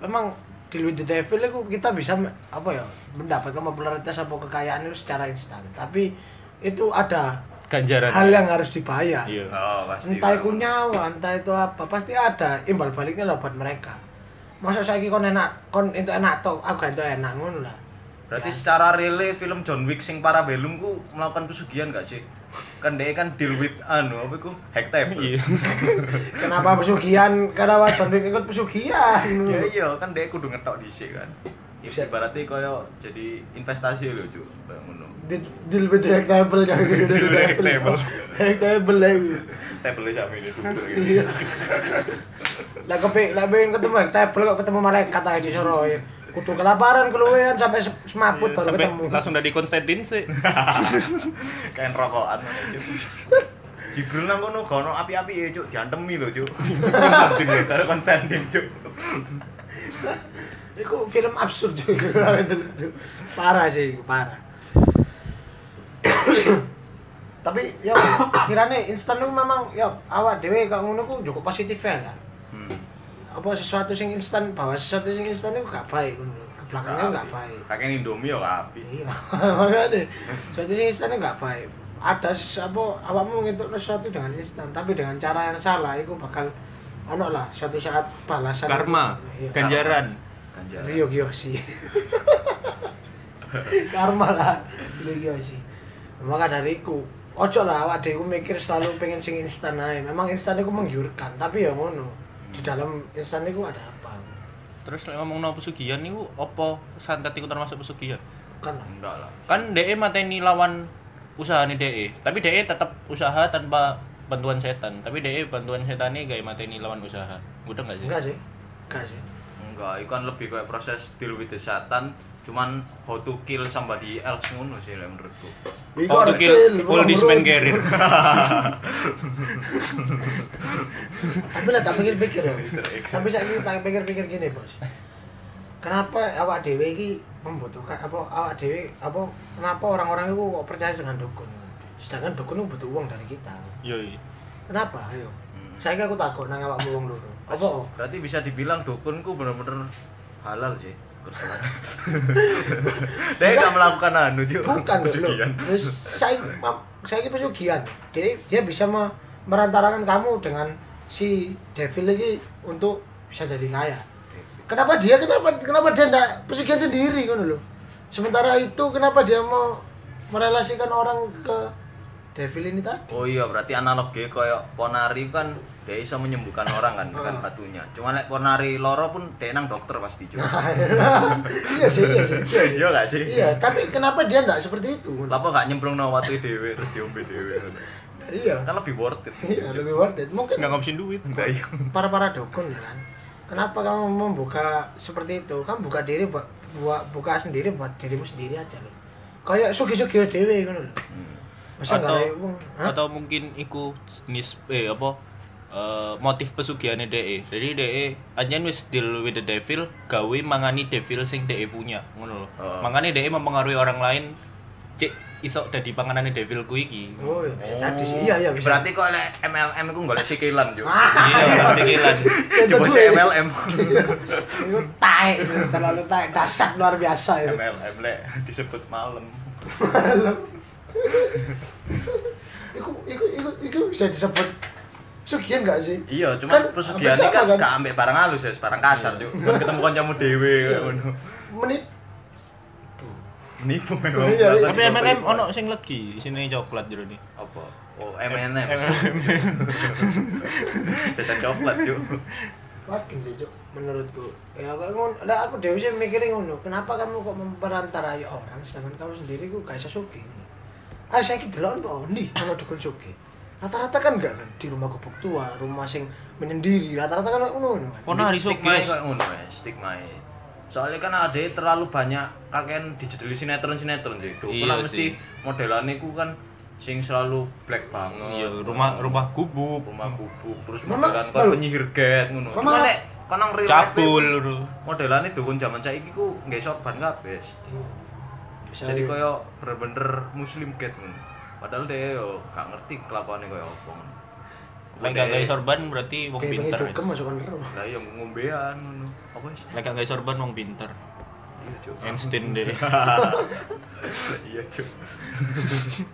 memang di With the Devil itu kita bisa apa ya mendapatkan popularitas atau kekayaan itu secara instan tapi itu ada Ganjaran. hal yang harus dibayar Iya. Oh, pasti. entah itu nyawa entah itu apa pasti ada imbal baliknya lah buat mereka masa saya kon enak kon itu enak toh aku itu enak ngono lah Berarti Ya. secara relay film John Wick sing Parabellum ku melakukan pesugihan gak sih? Kan dia kan deal with anu apa iku hack table. Iya. kenapa pesugihan kenapa John Wick ikut pesugihan Ya iya kan dia kudu ngetok dhisik kan. Bisa. Ibaratnya koyo jadi investasi lho, Cuk. Kayak ngono. di deal with the hack table jangan gitu Hack table. hack table lagi Table sama ini tuh. iya lah kepe lah pengen ketemu table kok ketemu malaikat aja di Soroy kudu kelaparan keluwean sampai se- semaput Iya, baru sampai ketemu langsung dari Konstantin sih. Kayak rokokan. Jibril nang kono gak ono api-api ya, Cuk. Diantemi lho, Cuk. Karo Konstantin, Cuk. Iku film absurd juga. parah sih, parah. tapi ya kirane instan itu memang ya awak dhewe kok ngono ku cukup positif ya kan Hmm. apa sesuatu sing instan bahwa sesuatu sing instan itu gak baik ngono belakangnya gak baik Kakek Indomie ya kapi. iya makanya sesuatu sing instan itu gak baik ada apa awakmu ngitung sesuatu dengan instan tapi dengan cara yang salah itu bakal ono lah suatu saat balasan karma Iya. ganjaran Ganjar. Rio Kiyoshi. Karma lah Rio Kiyoshi. Maka dariku ojo lah awak mikir selalu pengen sing instan ae. Memang instan itu menggiurkan tapi ya ngono. Di dalam instan itu ada apa? Terus lek ngomong no pesugihan niku apa santet iku termasuk pesugihan? Lah. Enggak lah. kan DE mateni lawan usaha nih DE tapi DE tetap usaha tanpa bantuan setan. Tapi DE bantuan setan ini gak mateni lawan usaha. Udah nggak sih? Enggak sih. Enggak sih Enggak, itu kan lebih kayak proses deal with the Satan cuman how to kill somebody else ngono sih lek menurutku. How to kill full this man carrier tapi lah tak pikir-pikir ya sampai saat ini tak pikir-pikir gini bos. Kenapa awak dewe ini membutuhkan apa awak dewe apa kenapa orang-orang itu kok percaya dengan dukun? Sedangkan dukun itu butuh uang dari kita. Yoi. Kenapa? Ayo. Hmm. saya aku takut nang awakmu uang dulu apa? Berarti bisa dibilang dukunku bener-bener halal sih. Dia nggak melakukan anu juga. bukan pesugihan. Saya saya ini pesugihan dia dia bisa me- merantarakan kamu dengan si devil lagi untuk bisa jadi kaya kenapa dia kenapa kenapa dia enggak pesugihan sendiri kan loh sementara itu kenapa dia mau merelasikan orang ke devil ini tadi Oh iya, berarti analognya kayak Ponari kan dia bisa menyembuhkan orang kan dengan Ah. batunya. Cuma lek Ponari loro pun dia nang dokter pasti juga. iya sih iya sih iya, Iya gak sih? iya tapi kenapa dia enggak seperti itu Lapa gak nyemplung nang watu dhewe terus diombe dhewe. iya Kan lebih worth it. iya lebih worth it mungkin nggak ngabisin duit Enggak iya. para para dukun kan kenapa kamu membuka seperti itu kamu buka diri buat buat buka sendiri buat dirimu sendiri aja loh kayak sugi sugi dewe kan loh Hmm. masa nggak atau atau mungkin iku jenis eh apa eh, motif pesugihan DE jadi DE anjen wis deal with the devil gawe mangani devil sing DE punya ngono lho. Oh. makanya DE mempengaruhi orang lain cek iso dadi panganane devil ku iki. Oh iya bisa jadi sih. Iya iya bisa. Berarti kok lek MLM iku golek sikilan yo. Ah, iya sikilan. Coba si MLM. itu tae terlalu tae. Dasar luar biasa itu MLM lek disebut malam. itu itu itu itu bisa disebut sugihan nggak sih Iya, cuma Kan pesugihan ini kan kan? gak ambek barang halus ya, barang kasar juk. Kan ketemu kancamu dhewe kayak ngono. menit Menipu memang. Iya, iya. tapi MLM ono sing legi sini coklat jero nih apa? Oh, M&M. M&M. Jajan coklat juk. Waduh sih, Cuk. menurutku. Ya aku ngono, lah aku dewe sih mikirin ngono. Kenapa kamu kok memperantarai orang sedangkan kamu sendiri ku gak iso sugih. Ah saya ki delok kok ndi ana dukun sugih. Rata-rata kan enggak kan di rumah gubuk tua, rumah sing menyendiri, rata-rata kan ngono kan. ono hari Stigma sugih kayak ngono ya, stigma Soalnya kan ada terlalu banyak kakek dijedeli sinetron-sinetron sih. Dukun Iya lah mesti modelannya ku kan sing selalu black banget. iya rumah rumah gubuk rumah gubuk terus modelan kan penyihir get ngono. Cuma nek kanang real cabul modelane dukun zaman saiki ku nggak sorban kabeh. Iya. Jadi koyo bener-bener muslim get ngono. Padahal dia yo gak ngerti kelakuannya koyo apa. ngono. lek gak gawe sorban berarti wong kayak pinter dugem masuk kan terus. Lah iya ngombean ngono. Apa sih? lek gak gawe sorban wong pinter Iya, Cuk. Einstein deh Iya, Cuk.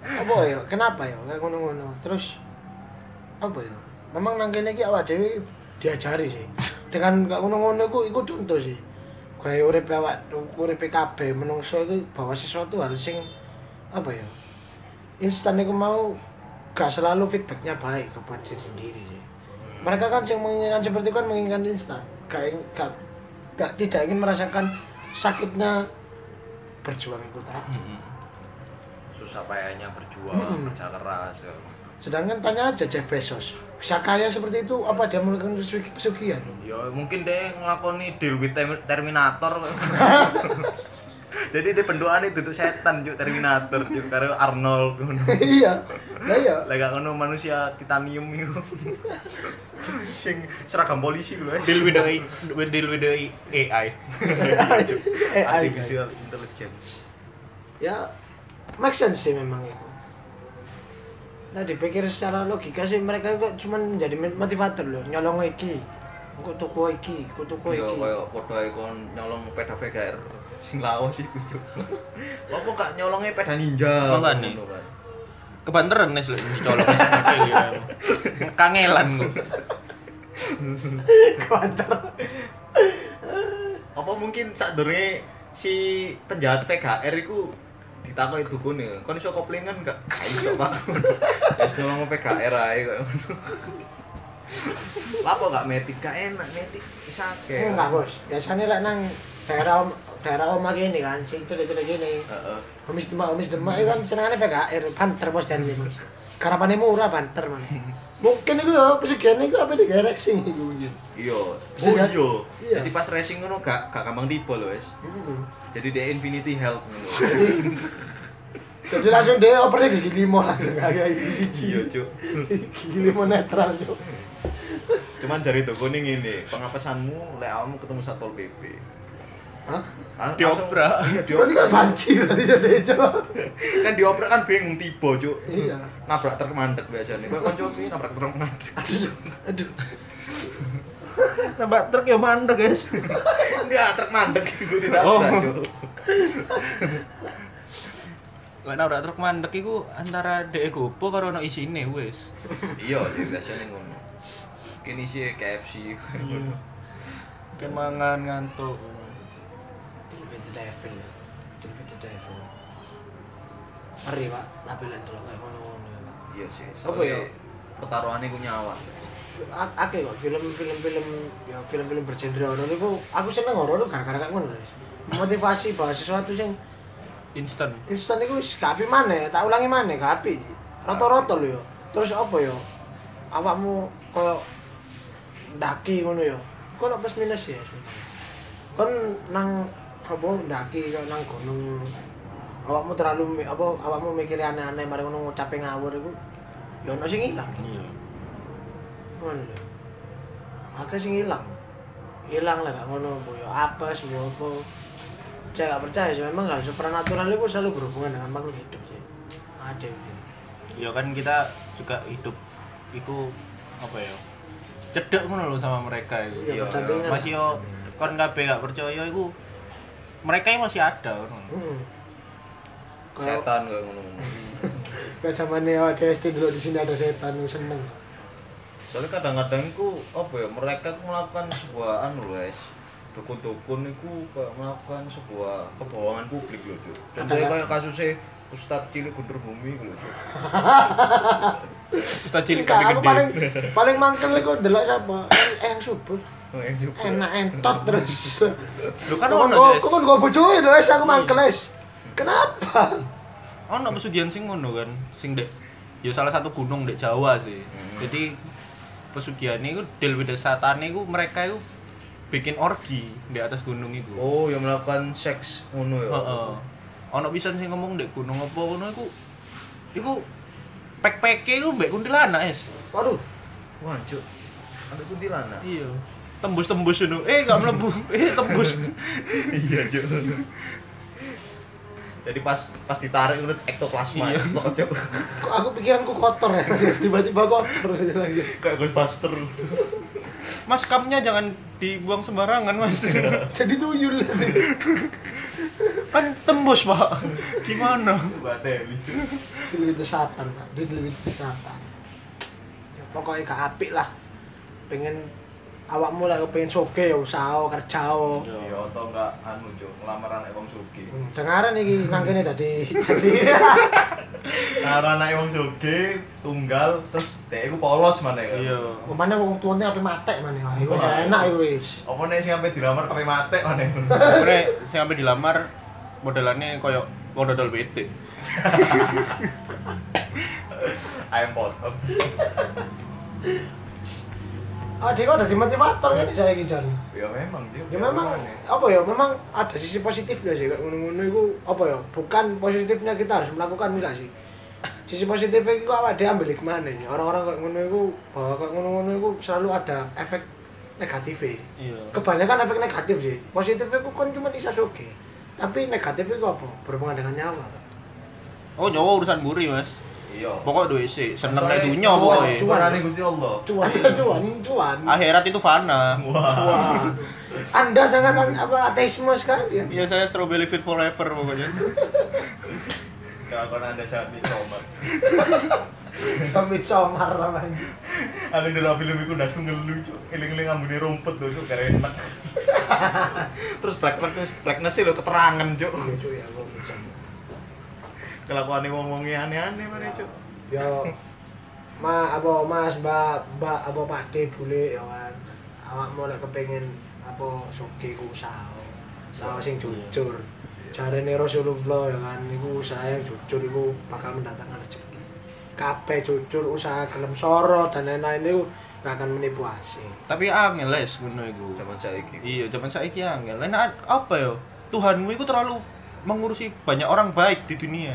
Apa ya? Kenapa ya? Kayak ngono-ngono. Terus apa ya? Memang nang kene iki awak dhewe diajari sih. Dengan gak ngono-ngono iku iku contoh sih. Kayak urip awak urip kabeh menungso iku bawa sesuatu hal sing apa ya? Instan iku mau gak selalu feedbacknya baik kepada diri sendiri sih. Mereka kan yang menginginkan seperti itu kan menginginkan instan. Gak, gak, gak tidak ingin merasakan sakitnya berjuang itu tadi. Susah payahnya berjuang, Hmm. kerja keras. ya. Sedangkan tanya aja Jeff Bezos, bisa kaya seperti itu apa dia melakukan pesugi- pesugihan? Ya mungkin dia ngelakoni deal with Termi- Terminator. Jadi dia pendoaan itu tuh setan juk Terminator juk karo Arnold ngono. iya, lah iya. Lah gak ngono manusia titanium itu. Sing seragam polisi lho. eh. deal with the deal with the AI Eh, Artificial intelligence. Ya, make sense sih memang itu. nah dipikir secara logika sih mereka kok cuma menjadi motivator loh nyolong iki kok tuku iki kok tuku Yo iki koyo padha ae kon nyolong peda VGR sing lawas iku cuk. Apa gak nyolongnya peda ninja? Kan. Kebanteran nih dicolok wis model ya. Kangelan kok. Kuantar. Apa mungkin sadurunge si penjahat VGR iku ditakoki dukune, kon iso koplingan gak? Gak iso, Pak. Wis nyolong VGR ae ngono. Lapo gak metik gak enak metik wis akeh. enggak bos biasanya lah nang daerah om- daerah oma gini kan sing cilik-cilik gini Heeh. Omis demak, omis demak itu kan senangannya PKR, banter bos dan ini bos. Karapannya murah banter man. Mungkin itu ya pesugihan itu apa di racing itu mungkin. Iya. Oh jadi-. Jadi pas racing ngono gak gak gampang tiba lho, wis. Hmm. Jadi dia Infinity Health ngono. Jadi langsung dia opernya gigi limo langsung kayak gigi siji. Iya, Cuk. Gigi limo netral cuk. Cuman jari tuh kuning ini, pengapesanmu lek awakmu ketemu Satpol PP. Hah? Ah, langsung- Iya, Berarti kan diobrak. banci tadi jadi. Kan diobrak kan bingung tiba, Cuk. Iya. Nabrak truk mandek biasanya. Kok kanca sih nabrak truk mandek. Aduh, aduh. Nambah truk ya mandek, guys. Dia truk mandek iku ditabrak, Oh. Cuk. Lek nabrak truk mandek iku antara dhek gopo karo ono isine wis. Iya, biasanya ngono. Kini sih KFC. Kayak mangan ngantuk. Lebih the devil. Lebih the devil. Ngeri pak, tapi lain kalau kayak ngono-ngono ya. Iya sih. Apa ya? Pertaruhannya ku nyawa. Akeh kok film-film film ya film-film bergenre horor itu aku seneng horor gara-gara kayak ngono. Guys. Motivasi bahwa sesuatu yang Instan. instan itu wis gak api maneh, tak ulangi maneh gak api. Rata-rata lho yo. Terus apa yo? Awakmu koyo ndaki ngono yo. Kok ono plus minus ya. Kon nang apa ndaki kok nang gunung. Awakmu terlalu apa awakmu mikir aneh-aneh mari ngono ngucape ngawur iku yo ono sing ilang. Iya. Ngono lho. Akeh sing ilang. Ilang lah gak ngono apa yo apes apa apa. Saya gak percaya sih memang hal supernatural itu selalu berhubungan dengan makhluk hidup sih. Ada. Ya kan kita juga hidup iku apa ya? Cedek ngono lho sama mereka itu. Iya, Iya. Masih yo kon kabeh gak percaya iku mereka masih ada ngono. Hmm. Setan kayak ngono. kayak zamannya awak SD dulu di sini ada setan seneng. Soalnya kadang-kadang ku apa ya mereka ku melakukan sebuah anu guys dukun-dukun itu melakukan sebuah kebohongan publik loh cuy. Contohnya kayak kasusnya Ustadz Cilik Guntur Bumi gitu. Kita cilik kami gede. paling paling mangkel iku delok sapa? Yang subur. Oh, yang juga. Enak entot terus. Lu kan ono, kok- kan gak bojoe lho, wis aku mangkel wis. Kenapa? Ono pesugihan sing ngono kan, sing dek ya salah satu gunung dek Jawa sih. Hmm. Jadi pesugihan itu del with satan itu mereka itu bikin orgi di atas gunung itu. Oh, yang melakukan seks ngono ya. Heeh. Ono pisan sing ngomong dek gunung apa ngono iku iku pek-peke iku mbek kuntilanak, Es. Waduh, Wah. Ada kuntilanak. Iya. Tembus-tembus ngono. Eh, gak mlebu. Eh, tembus. iya, cuy. Jadi pas pas ditarik menurut ektoplasma. Iya. Cuk. kok aku pikiranku kotor ya. Tiba-tiba kotor gitu lagi. Kayak Ghostbuster. Mas kapnya jangan dibuang sembarangan, Mas. Jadi tuyul. Kan tembus, Pak. Gimana? Dilewit satan, Pak. Dilewit satan. Ya, pokoknya gak apik lah. Pengen awakmu lah pengen soge ya usaha kerja. Iya, atau enggak anu, cuy, ngelamaran wong sugih. Hmm, Dengaran iki nang kene dadi Nah, anak wong sugih tunggal terus dhek iku polos maneh kan. Iya. Mana wong tuane ape matek maneh. Wah, Iku enak iku wis. Apa nek sing sampe dilamar kape mate maneh. Ore sing sampe dilamar modelannya koyo wong dodol PT. Ayam potong. Ah, dia kok dadi motivator kan saya iki Jan. Ya memang, cuy. Ya memang apa ya memang ada sisi positifnya sih kayak ngono-ngono iku apa ya bukan positifnya kita harus melakukan enggak sih sisi positifnya itu apa dia ambil hikmahnya orang-orang kayak ngono iku bahwa kayak ngono-ngono iku selalu ada efek negatifnya Iya. kebanyakan efek negatif sih positifnya itu kan cuma bisa soge tapi negatif itu apa berhubungan dengan nyawa Oh, nyawa urusan buri, Mas. Iya. Pokok duit sih, seneng Soalnya nek dunya cuan, pokoknya. Cuanane Gusti Allah. Cuan, cuan, cuan. Akhirat itu fana. Wah. Anda sangat an- apa ateisme sekali ya. Iya saya strawberry fit forever pokoknya. Kalau ada saat ini Sampai comar namanya. Aku dulu film itu langsung ngelucu. Eling-eling ambune rumput lho, cuk, keren enak. Terus blackness blackness lho keterangan, cuk. Lucu ya gua bisa. Kelakuane wong-wonge aneh-aneh mana, cuk. Yo Ma apa Mas Mbak Mbak apa Pak D bule ya kan. Awakmu lek kepengin apa sugih ku usaha. Usaha sing jujur. Jarene Rasulullah ya kan niku usaha yang jujur iku bakal mendatangkan rezeki. Kabeh jujur usaha gelem soro dan lain-lain niku gak akan menipu asing. Tapi angel les ngono iku. Zaman saiki. Iya, zaman saiki angel. Lah nek apa ya? Tuhanmu itu terlalu mengurusi banyak orang baik di dunia.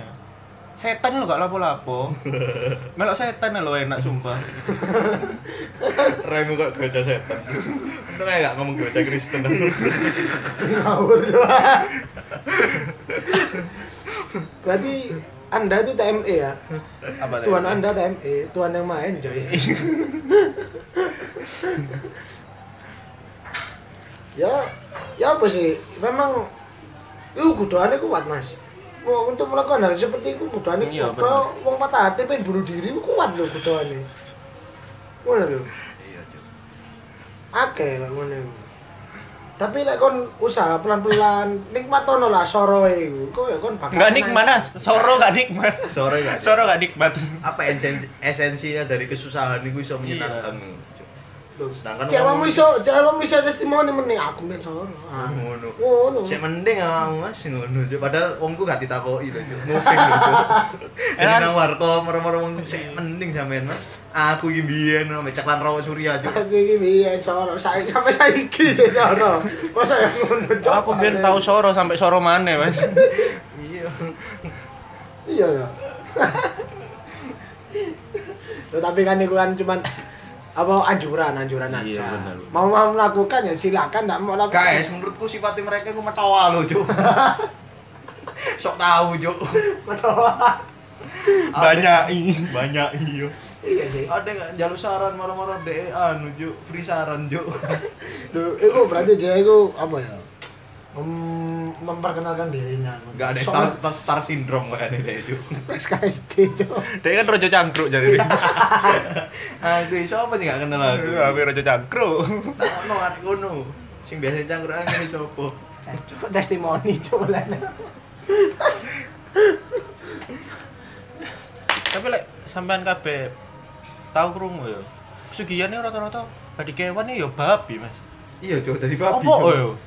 Setan lo gak lapo-lapo. Melok setan lo enak sumpah. Remu kok baca setan. Aja gak ngomong baca Kristen. Ngawur Berarti Anda itu TME ya? Apa Tuhan Anda TME, Tuhan yang main coy. ya, ya apa sih? Memang itu kudoannya kuat mas. Mau untuk melakukan hal seperti itu kudoannya Iya, kuat. Kalau wong patah hati pengen bunuh diri itu kuat loh kudoannya. Mana loh? Iya, cuk. Akeh lah ngono. Tapi lek kon usaha pelan-pelan nikmatono lah soro iku. Kok ya kon bakal Enggak nikmat, Nas. Soro gak nikmat. Sore gak? Soro gak nikmat. Apa esensi esensinya dari kesusahan itu bisa menyenangkan? Cuk. Sedangkan Cek wong- kamu iso, cek kamu iso testimoni mending aku men soro. Ah. Ngono. Ngono. Sik mending awakmu Mas ngono, Cuk. Padahal wongku gak ditakoki lho, Cuk. Moving lho, Cuk. Jadi Enak. warko moro-moro wong sik mending sampean, Mas. Aku iki biyen ame ceklan rawa surya, Cuk. Aku iki biyen soro, saya sampai saiki sih soro. Masa yang ngono Cok? Aku biyen tahu Soro sampai Soro mana, Mas. Iya. Iya ya. Tapi kan itu kan cuman apa anjuran anjuran aja. Iya, benar. Mau mau melakukan ya silakan, enggak mau lakukan. Guys, menurutku sifatnya mereka ku metawa lho, Cuk. Sok tahu, Cuk. Matawa. Banyak i. Banyak iya. Iya sih. Ada nggak jalur saran moro-moro DE anu, Cuk. Free saran, Cuk. Loh, itu berarti dia itu apa ya? Mem- memperkenalkan dirinya. Enggak ada star, star syndrome kayak ini, Cuk. SKSD, Cok. Dia kan rojo cangkruk jadi. Aku iso apa sih gak kenal aku. Aku rojo cangkruk. Tak ono arek ngono. Sing biasa cangkrukan kan iso apa? Cok, testimoni cok lah. Tapi lek sampean kabeh tahu krungu ya. Pesugihannya rata-rata tadi kewan ya babi, Mas. Iya, Cuk, dari babi. Apa yo?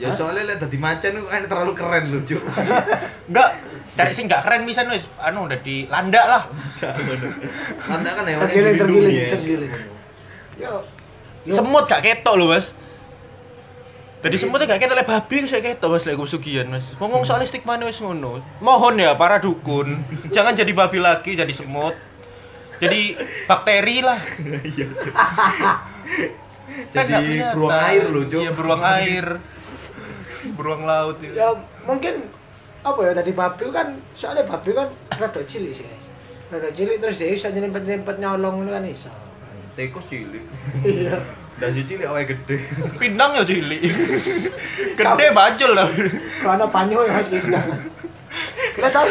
Ya soalnya lihat tadi macan itu kan terlalu keren lu, Cuk. Enggak, cari sing enggak keren pisan wis anu udah di landak lah. Anda kan hewan yang Tergiling, dilindungi tergiling, ya. tergiling. Yo. Yo. Semut gak ketok lho, Mas. Tadi semutnya gak ketok lek babi saya ketok Mas lek pesugihan, Mas. Ngomong soal stigma wis ngono. Mohon ya para dukun, jangan jadi babi lagi, jadi semut. Jadi bakteri lah. Iya, Cuk. Kan Jadi beruang air lu, Cuk. Iya, beruang air. Beruang laut itu. Ya mungkin apa ya tadi babi kan soalnya babi kan rada cilik sih. Rada cilik terus dia bisa nyelempet-nyelempet nyolong itu kan iso. Tikus cilik. Iya. Dan si cilik awake gede. Pindang ya cilik. Gede bajul lah. Karena banyu ya harus bisa. Kita tahu.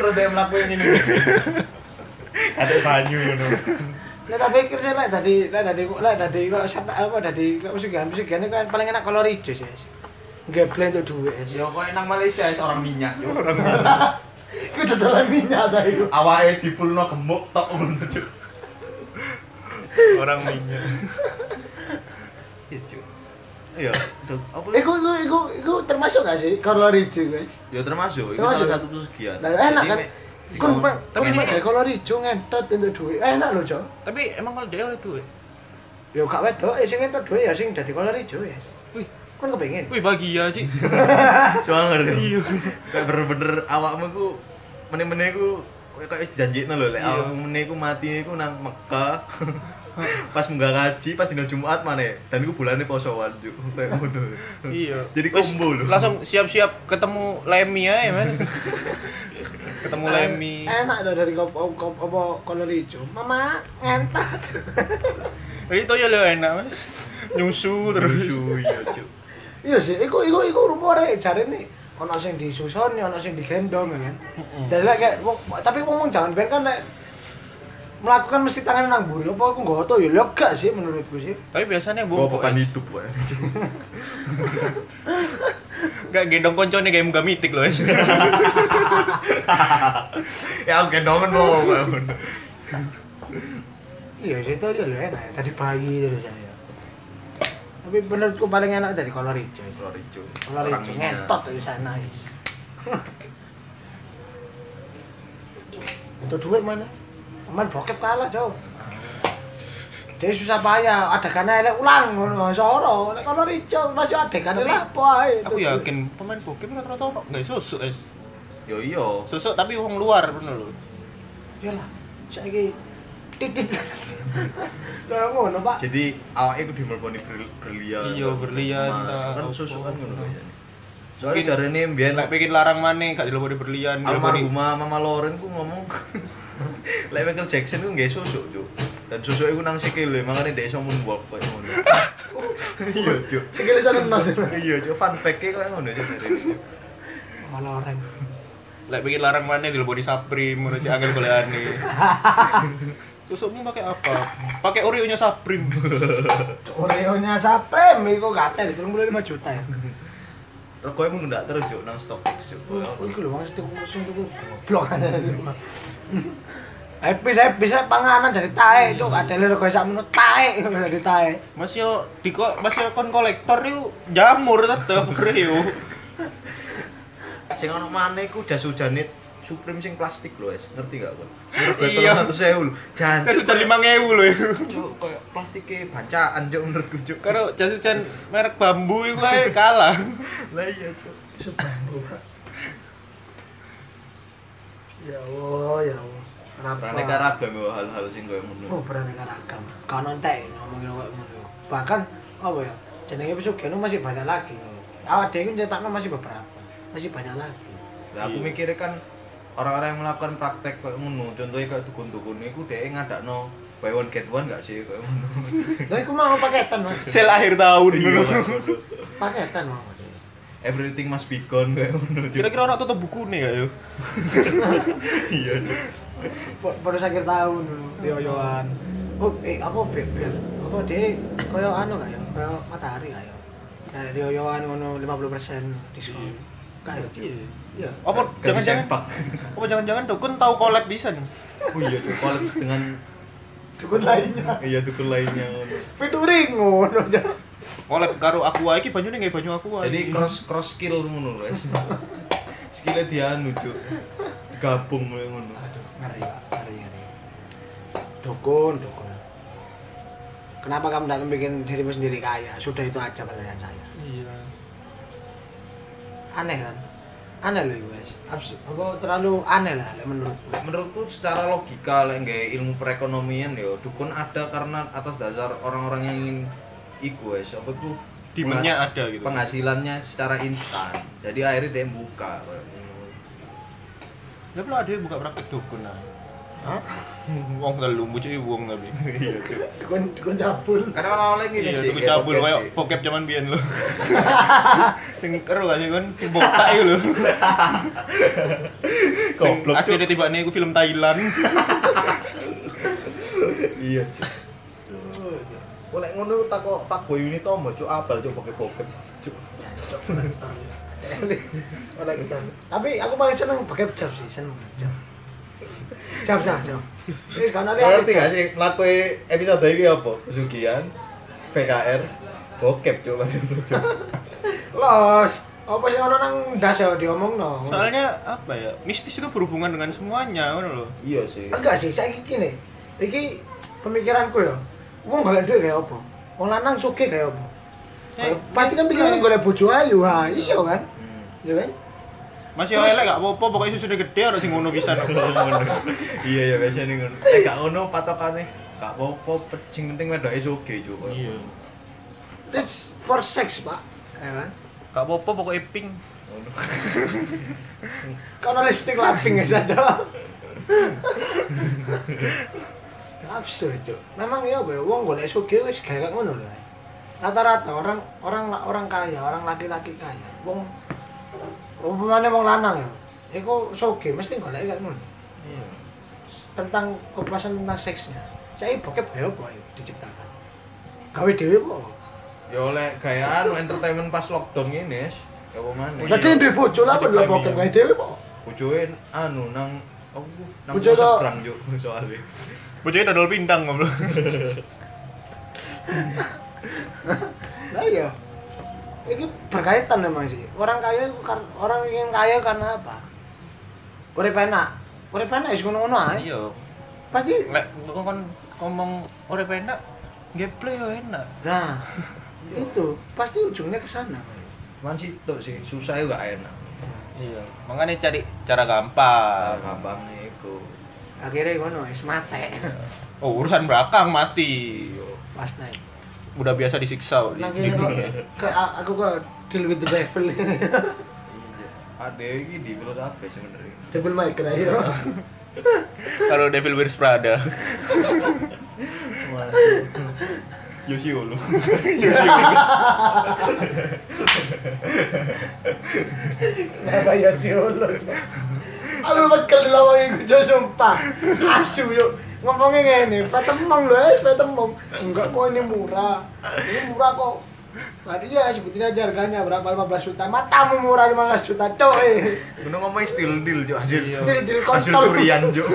Terus dia melakukan ini. Ada banyu ngono. Nah, tapi pikir saya lah tadi, lah tadi, lah tadi kok sampai apa tadi kok pesugihan pesugihan kan paling enak kalau hijau sih. Ngeblend tuh duit. Ya kok nang Malaysia is orang minyak, Cuk. Itu dodolan minyak dah itu. Awake di fullno gemuk tok ngono, Cuk. Orang minyak. Iya, Cuk. Iya, Duh, apa Iku iku iku iku termasuk gak sih kalau hijau guys? Ya termasuk, itu Termasuk. salah satu pesugihan. Nah, enak kan? Kun Tapi pak kalau hijau ngentot untuk duit. Eh, enak loh, Cok. Tapi emang kalau dia oleh duit. Ya gak wedok, ya sing entuk duit ya sing dadi kolor ijo ya. Wih, Kon kepengin. wih bahagia Ci. Cuma ngerti. Iya. Kayak bener-bener awakmu ku meneh-meneh ku kayak kayak dijanjikno lho lek Iya. awakmu meneh ku mati ku nang Mekah. pas munggah ngaji, pas dino Jumat mana dan iku bulannya posoan juk kayak ngono. Iya. Jadi combo lho. Langsung siap-siap ketemu Lemmy ya, Mas. Ketemu Lemi. Enak dong dari kop kop apa kolor hijau. Mama ngentat. Itu ya lo enak mas. Nyusu terus. Lucu iya, Cuk. Iya sih, iku iku iku rumore jarene ono sing disusoni, ono sing digendong ya kan. Jadi lek kayak tapi ngomong jangan ben kan lek melakukan mesti tangan nang mburi apa aku nggowo to ya lho gak sih menurutku sih. Tapi biasanya Gua bungkuk. bukan ya. YouTube, Pak. Gak gendong koncone kayak muka mitik loh. Ya oke dongen lo. Iya sih itu aja lho enak ya, tadi bayi terus saya. Tapi menurutku paling enak dari kolor hijau. Sorry, Cuk. Kolor hijau ngentot dari sana. is. Untuk duit mana? Aman bokep kalah jauh. Dia susah payah, adegannya elek ulang ngono soro. Nek kolor hijau masih adegannya Tapi, apa ae. Aku yakin pemain bokep rata-rata ono nggak susuk es. Yo iya. Susuk tapi uang luar bener loh. Iyalah. Saiki titit. Lah ngono, Pak. Jadi awake itu dimelponi bril- brilian. Iya, berlian, Kan apa. susu kan ngono. ya. Mungkin- Soalnya jarene mbiyen Nek bikin larang mana gak dileboni berlian, almarhumah Mama Loren ku ngomong Lek Michael Jackson ku nggak susuk, Cuk. Dan susuk iku nang sikile, makane dhek iso moonwalk koyo ngono. Iya, Cuk. Sikile sono nos. Iya, Cuk. Fun fact-e koyo ngono, Cuk. jarene. Malah orang. lek bikin larang mana dileboni Saprim, ngono cek angel golekane. Susukmu pakai apa? Pakai Oreo-nya Saprim. Oreo-nya Supreme iku gatel 35 juta ya. Rekoe mung ndak terus, Cuk, nang StockX, Cuk. Oh, iku lho wong itu sing tuku goblok. Epis epis panganan jadi tae, cuk. Adele rego sakmono tae jadi tae. Mas yo di kok Mas yo kon kolektor itu jamur tetep Oreo. Sing ono maneh ku jas hujane Supreme sing plastik lho, wes. Ngerti gak, Kon? Iya. Iya. 100.000 lho. Jan. Kan sudah 5000 loh itu. Cuk, koyo plastike bacaan, Cuk, menurutku, Cuk. Karo jas hujan merek bambu itu ae kalah. Lah iya, Cuk. Ya Allah, ya Allah. Kenapa? Beraneka ragam yo hal-hal sing koyo ngono. Oh, beraneka ragam. Kan entek ngomongin koyo ngono. Bahkan apa ya? Jenenge Pesugihan masih banyak lagi. Awak dhewe nyetakno masih beberapa. Masih banyak lagi. Lah aku mikirnya kan orang-orang yang melakukan praktek kayak ngono, contohnya kayak dukun-dukun iku dhek ngadakno buy one get one gak sih kayak ngono. Lah iku mau paketan, Mas. Sel akhir tahun Iya, ngono. Mas. Paketan mau. Everything must be gone kayak ngono. Kira-kira ono tutup bukune gak yo? Iya, baru akhir tahun dulu di Oyoan. Oh, eh apa bel bel? Apa dia koyo anu gak ya? Koyo matahari gak ya? Nah, di Oyoan ngono 50% diskon. Kayak Iya. Apa Ganti jangan-jangan sempak. apa jangan-jangan dukun tahu collab bisa nih? Oh iya, Cuk. Collab dengan Dukun lainnya. iya dukun lainnya. Featuring ngono aja. Collab karo aku iki banyune nggak banyu aku Jadi cross cross skill ngono lho, wes. Skillnya dianu, Cuk. Gabung ngono. Aduh, ngeri. Ngeri, ngeri. Dukun, dukun. Kenapa kamu tidak bikin dirimu sendiri kaya? Sudah itu aja pertanyaan saya. Aneh kan? Aneh loh, guys. Abs- Apa terlalu aneh lah menurutku. menurutku secara logika lek nggawe ilmu perekonomian ya dukun ada karena atas dasar orang-orang yang ingin iku wes apa iku Demandnya ada gitu. penghasilannya secara instan jadi akhirnya dia buka kayak. Lah pula ada yang buka praktek dukun nah. Wong gelu mucuki wong tapi. iya. Dukun dukun cabul. karena awalnya gini Iya, sih kayak cabul koyo sih. bokep zaman biyen lho. Sing kero gak sih kon? Sing botak iku lho. Sing Goblok, asli Cuk. tiba iku film Thailand. iya lek ngono tak kok Pak Boy ini tomo cuk apal cuk pakai bokep cuk. Orang. Tapi aku paling seneng pakai jam sih, seneng jam. Jam jam jam. Ini sekarang ada Ngerti gak sih ngelakuin episode ini apa? Pesugihan, PKR, bokep cuk. Los. Apa sih orang nang das ya diomong no? Soalnya apa ya? Mistis itu berhubungan dengan semuanya ngono lho. Iya sih. enggak sih, saya gini. Iki pemikiranku ya. Wong golek duit kayak apa? Wong lanang sugih kayak apa? Eh, Pasti kan pikirannya golek bojo ayu, ha. Iya kan? Hmm. Iya kan? Masih elek gak apa-apa pokoknya susunya gede ada sing ngono bisa. Iya ya biasanya ngono. Eh gak ngono patokane. Gak apa-apa, sing penting wedoke sugih cuk. Iya. It's for sex, Pak. Ya kan? Gak apa-apa pokoknya pink. Ngono. Kono lipstick lapsing ya saja. Absurd, Cuk. Memang ya, wong golek sugih wis kayak ngono lho. Rata-rata orang orang orang kaya, orang laki-laki kaya. Wong umpamane wong lanang ya. Iku sugih mesti golek kayak ngono. Iya. Tentang kepuasan tentang seksnya. Saya bokep ya apa ya diciptakan. Gawe dhewe kok. Ya oleh gaya anu entertainment pas lockdown ini. Ya apa maneh? Lah dhewe duwe bojo lah Ada bokep gawe dhewe kok. Bojoe anu nang oh, nang Bojo seberang juk soalnya. Bocahnya dodol pindang ngobrol. Lah iya. Ini berkaitan memang sih. Orang kaya itu kan orang yang kaya karena apa? Urip enak. Urip enak wis ngono-ngono ae. Iya. Pasti Lek kok kon ngomong ora enak, gameplay yo enak. nah itu pasti ujungnya ke sana. Man situ sih, susah juga enak. Iya. Makanya cari cara gampang. Gampangnya iku. Akhirnya ngono wis mate. Oh, urusan belakang mati. Iya. Pasti. Udah biasa disiksa. di- Nang di kok dunia. aku kok deal with the devil. Iya. Ada iki di film apa sebenarnya? devil may cry. ya. Kalau Devil Wears Prada. Yoshio lu. Yoshio. Kenapa si Olo? Aku bakal dilawang iku jo sumpah. Asu yuk. Ngomongnya ngene, petemong lho, es petemong. Enggak kok ini murah. Ini murah kok. Tadi ya sebutin aja harganya berapa 15 juta. Matamu murah 15 juta, cok eh. Gue ngomongin still deal juk hasil Still deal hasil kontol. durian juk.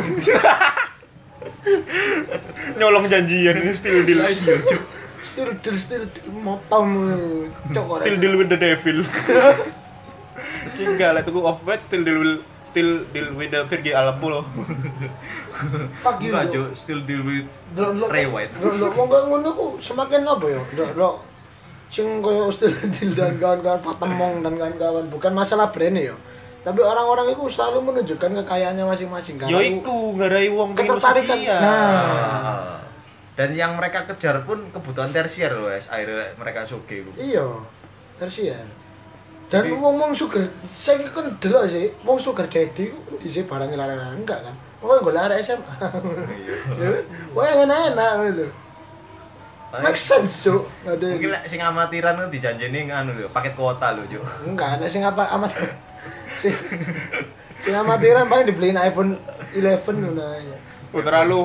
Nyolong janjian still deal. Iya juk. Still deal, still deal. Motomu, cok. Still deal with the devil. Tinggal lah tuku off white still deal with still deal with the Virgil Alpo loh. Fuck you. Enggak juk, still deal with lo Ray White. Lo lo wong kok ngono ku semakin apa ya? Lo lo sing koyo Ustil Dil dan kawan-kawan Fatemong dan kawan-kawan bukan masalah brand ya. Tapi orang-orang itu selalu menunjukkan kekayaannya masing-masing kan. Yo iku ngarai wong Ketertarikan. Nah. Ah. Dan yang mereka kejar pun kebutuhan tersier loh, es. Akhirnya mereka suge. Iya. Tersier. Dan ngomong sugar, saya kan delok sih, wong sugar daddy di sini barang larang enggak kan? Pokoknya gue larang SMA. Ya, Wah yang enak-enak gitu. Make sense, Cuk. Ada Mungkin lek sing amatiran kan dijanjeni nganu lho, paket kuota lho, Juk. Enggak, ada sing apa amat sing sing amatiran paling dibeliin iPhone 11 ngono aja. Oh, terlalu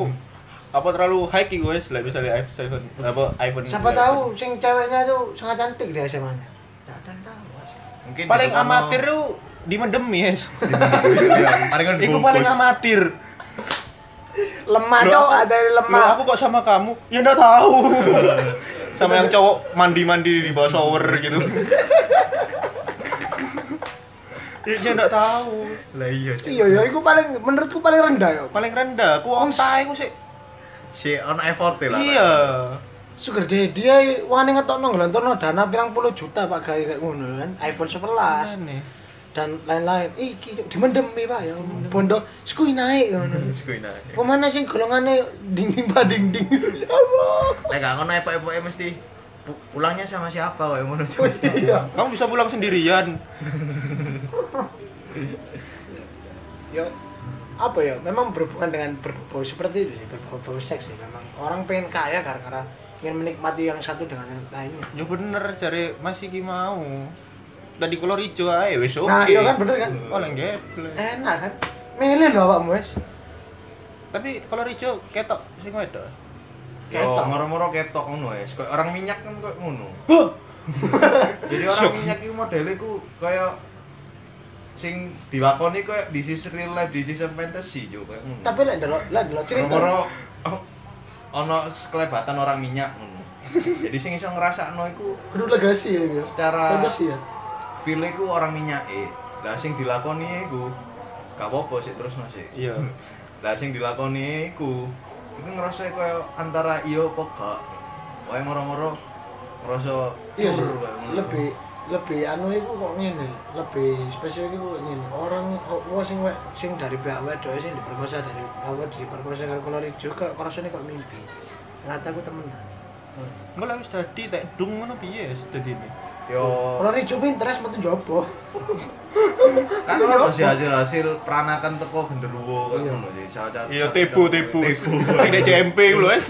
apa terlalu high ki guys lah misalnya iPhone apa iPhone Siapa 11. tahu sing ceweknya tuh sangat cantik di. Enggak ada yang tahu. Mungkin paling di amatir tuh dimendemi yes. Iya, paling kan Iku paling amatir. Lemah cowok ada yang lemah. aku kok sama kamu? Ya enggak tahu. Sama yang cowok mandi-mandi di bawah shower gitu. Ya dia enggak tahu. Lah iya. Iya ya, itu paling menurutku paling rendah ya. paling rendah. Aku onta aku sih. Si on effort lah. iya Sugar daddy ae wani ngetokno ngelontorno dana pirang puluh juta Pak gawe kayak ngono kan. iPhone 11 Aneh. dan lain-lain. Iki dimendemi Pak ya. Bondo skui naik ngono. Wis kuwi nah. Pemana sing golongane ding-ding pa ding-ding. Ya Allah. Lek gak ngono epok-epoke mesti pu- pulangnya sama siapa kayak ngono Juk. Iya. kamu bisa pulang sendirian ya apa ya memang berhubungan dengan berbau seperti itu sih berbau seks sih memang orang pengen kaya gara-gara ingin menikmati yang satu dengan yang lainnya. Ya bener cari masih ki mau. Tadi kolor hijau aja wes oke nah iya kan bener kan? Oh lenggeple enak kan? Milih loh awakmu wes tapi kolor hijau ketok sing wedok. Yo, Ketok. moro-moro ketok ngono wis. Kayak orang minyak kan kayak ngono. Jadi orang minyak itu modelnya ku kayak sing dilakoni kayak this is real life, this is a fantasy ngono. tapi lah delok lah delok cerita. Moro oh, ono kelebatan orang minyak ngono. Jadi sing iso ngrasakno iku kudu legasi ya secara fantasi ya feel iku orang minyak eh. Lah sing dilakoni iku gak apa-apa sih terus masih. iya Lah sing dilakoni iku iku ngerasa kayak antara iya apa gak. Wae moro-moro ngerasa iya lebih lebih anu itu kok ngene lebih spesifik itu kok ngene orang oh, wah sing we- sing dari pihak wedok sing diperkosa dari awal diperkosa karo kolor hijau kok rasane kok mimpi ternyata aku temenan Enggak lah wis tadi tek dung ngono piye wis dadi ini. Yo Kalau Rijo Pinterest metu jopo. kan Itu ono apa? sih hasil-hasil peranakan teko genderuwo kan ngono jadi salah satu Iya tebu. Sing CMP ku lho wes.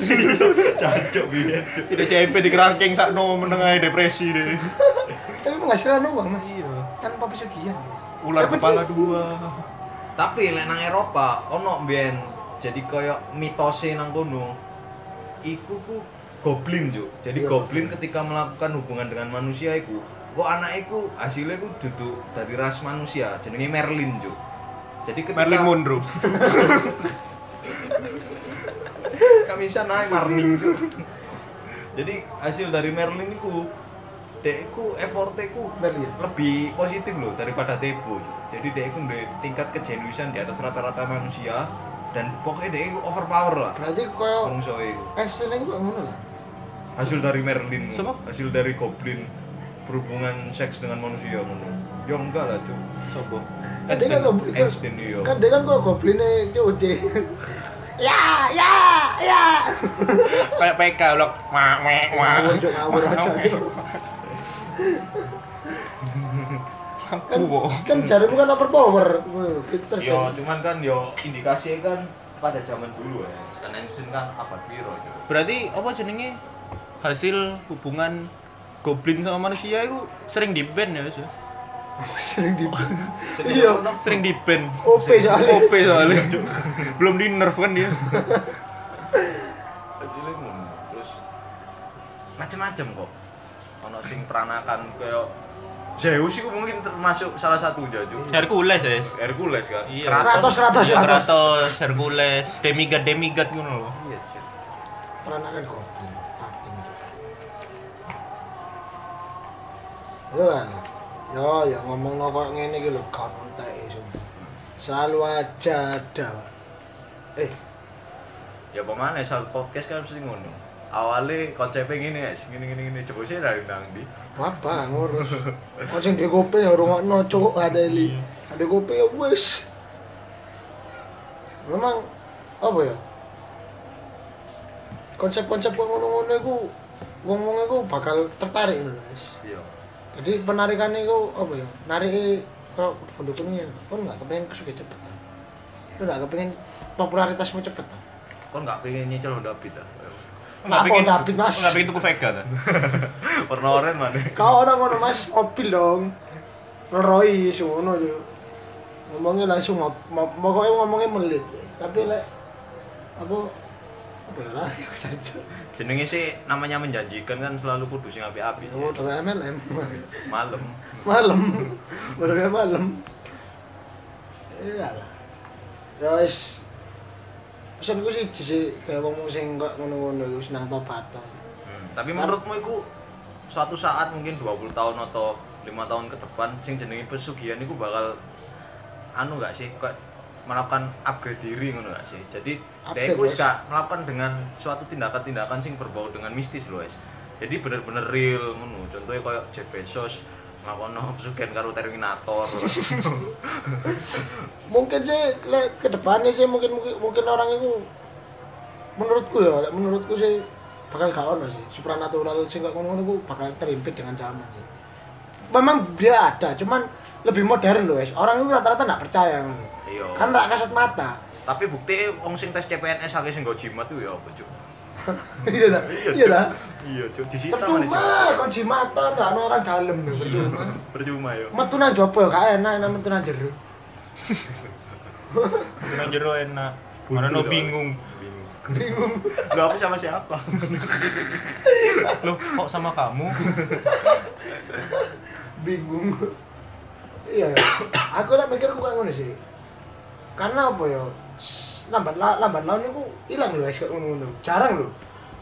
Cancuk piye. Sing di CMP dikerangking sakno meneng ae depresi deh. Tapi penghasilan uang mas. Iya. Tanpa pesugihan. Ular Tapi kepala dua. Tapi lek nang Eropa ono mbiyen jadi koyo mitose nang kono. Iku ku goblin, Juk. Jadi Iya, goblin ketika melakukan hubungan dengan manusia iku, kok anak iku hasilnya ku duduk dari ras manusia, jenenge Merlin, Juk. Jadi ketika Merlin Monroe. kami bisa naik marning Juk. Jadi hasil dari Merlin iku dek iku effortnya ku Merlin. lebih positif loh daripada Tebo. Jadi itu udah tingkat kejenuisan di atas rata-rata manusia dan pokoknya dia itu overpower lah. Berarti itu. hasilnya itu ngono lah. Hasil dari Merlin, Siapa? hasil dari Goblin berhubungan seks dengan manusia ngono. Ya enggak lah. Sopo? Kan dia kan goblin. kan- Einstein iya. Kan dia kan kok goblinnya COC. Ya, ya, ya. Kayak PK blok. Wah wah wah. Kan, kan jarimu kan overpower. Pinter Yo, kan. cuman kan yo indikasinya kan pada zaman dulu ya. Kan Einstein kan abad piro, Cuk. Berarti apa jenenge hasil hubungan goblin sama manusia itu sering di ban ya wes ya? Sering di Jadi Iya. sering di ban OP soalnya. OP soalnya belum di nerf kan dia hasilnya. Terus macem-macem kok. Sing peranakan kayak Zeus itu mungkin termasuk salah satu jaju. Hercules ya Hercules kan. Iya. Kratos, Kratos, Iya, Kratos. Kratos Hercules demigod demigod ngono loh Iya. Peranakan Cuk. Yo kan. Yo, ya ngomong kok ngene iki lho, entek sumpah. Selalu aja ada. Eh, Ya pemane soal podcast kan mesti ngono. Awalnya konsepnya gini ya, gini gini gini. Coba sih dari nang di. apa ngurus. Kok sing di kopi ya rungokno cuk ada li. Ada kopi ya wis. Memang apa ya? Konsep-konsep ngono-ngono iku wong-wong iku bakal tertarik lho, guys. Iya. Jadi penarikannya itu apa ya? Narik kalau pendukungnya, kau nggak kepengen kesukai cepet? Lu nggak kepengen popularitasmu cepet? Kok nggak pengen nyicil Honda Beat ah? Apa David, Mas? nggak pengen tuku Vega kan Warna oranye mana? Kau orang ngono mas mobil dong, Roy ngono tuh. Ngomongnya langsung pokoknya ngomongnya melit. Tapi lek apa apa ya. Jenenge sih namanya menjanjikan kan selalu kudu sing api-api. Oh, udah MLM. Malam. malam baru kayak malam iya lah ya wis pesanku sih sih kayak ngomong sing kok ngono-ngono iku senang topat to. Hmm. Tapi menurutmu itu suatu saat mungkin 20 tahun atau lima tahun ke depan sing jenenge pesugihan itu bakal anu gak sih kok melakukan upgrade diri ngono gak sih jadi dia itu gak melakukan dengan suatu tindakan-tindakan sing berbau dengan mistis loh guys jadi bener-bener real ngono contohnya kayak Jeff Bezos ngelakuin pesugihan karo Terminator. Mungkin sih lek ke depannya sih mungkin mungkin, mungkin orang itu menurutku ya menurutku sih bakal gak ono sih. Supranatural sing kok ngono iku bakal terimpit dengan zaman sih memang dia ada cuman lebih modern loh guys orang itu rata-rata nggak percaya iya. Kan nggak kasat mata. Tapi bukti wong sing tes CPNS akeh sing go jimat tuh ya apa cuk iya lah iya lah iya cuk. Disita mana percuma kok jimata nggak ada orang dalam nih percuma. percuma ya metu nang jopo ya gak enak enak metu nang jero. Dengan jero enak. Mana no bingung. Bingung. Gak apa sama siapa? Loh kok sama kamu? Bingung. Iya ya. aku lah mikir kok ngono sih. Karena apa ya lambat la, lambat laun itu hilang loh es kayak ngono jarang loh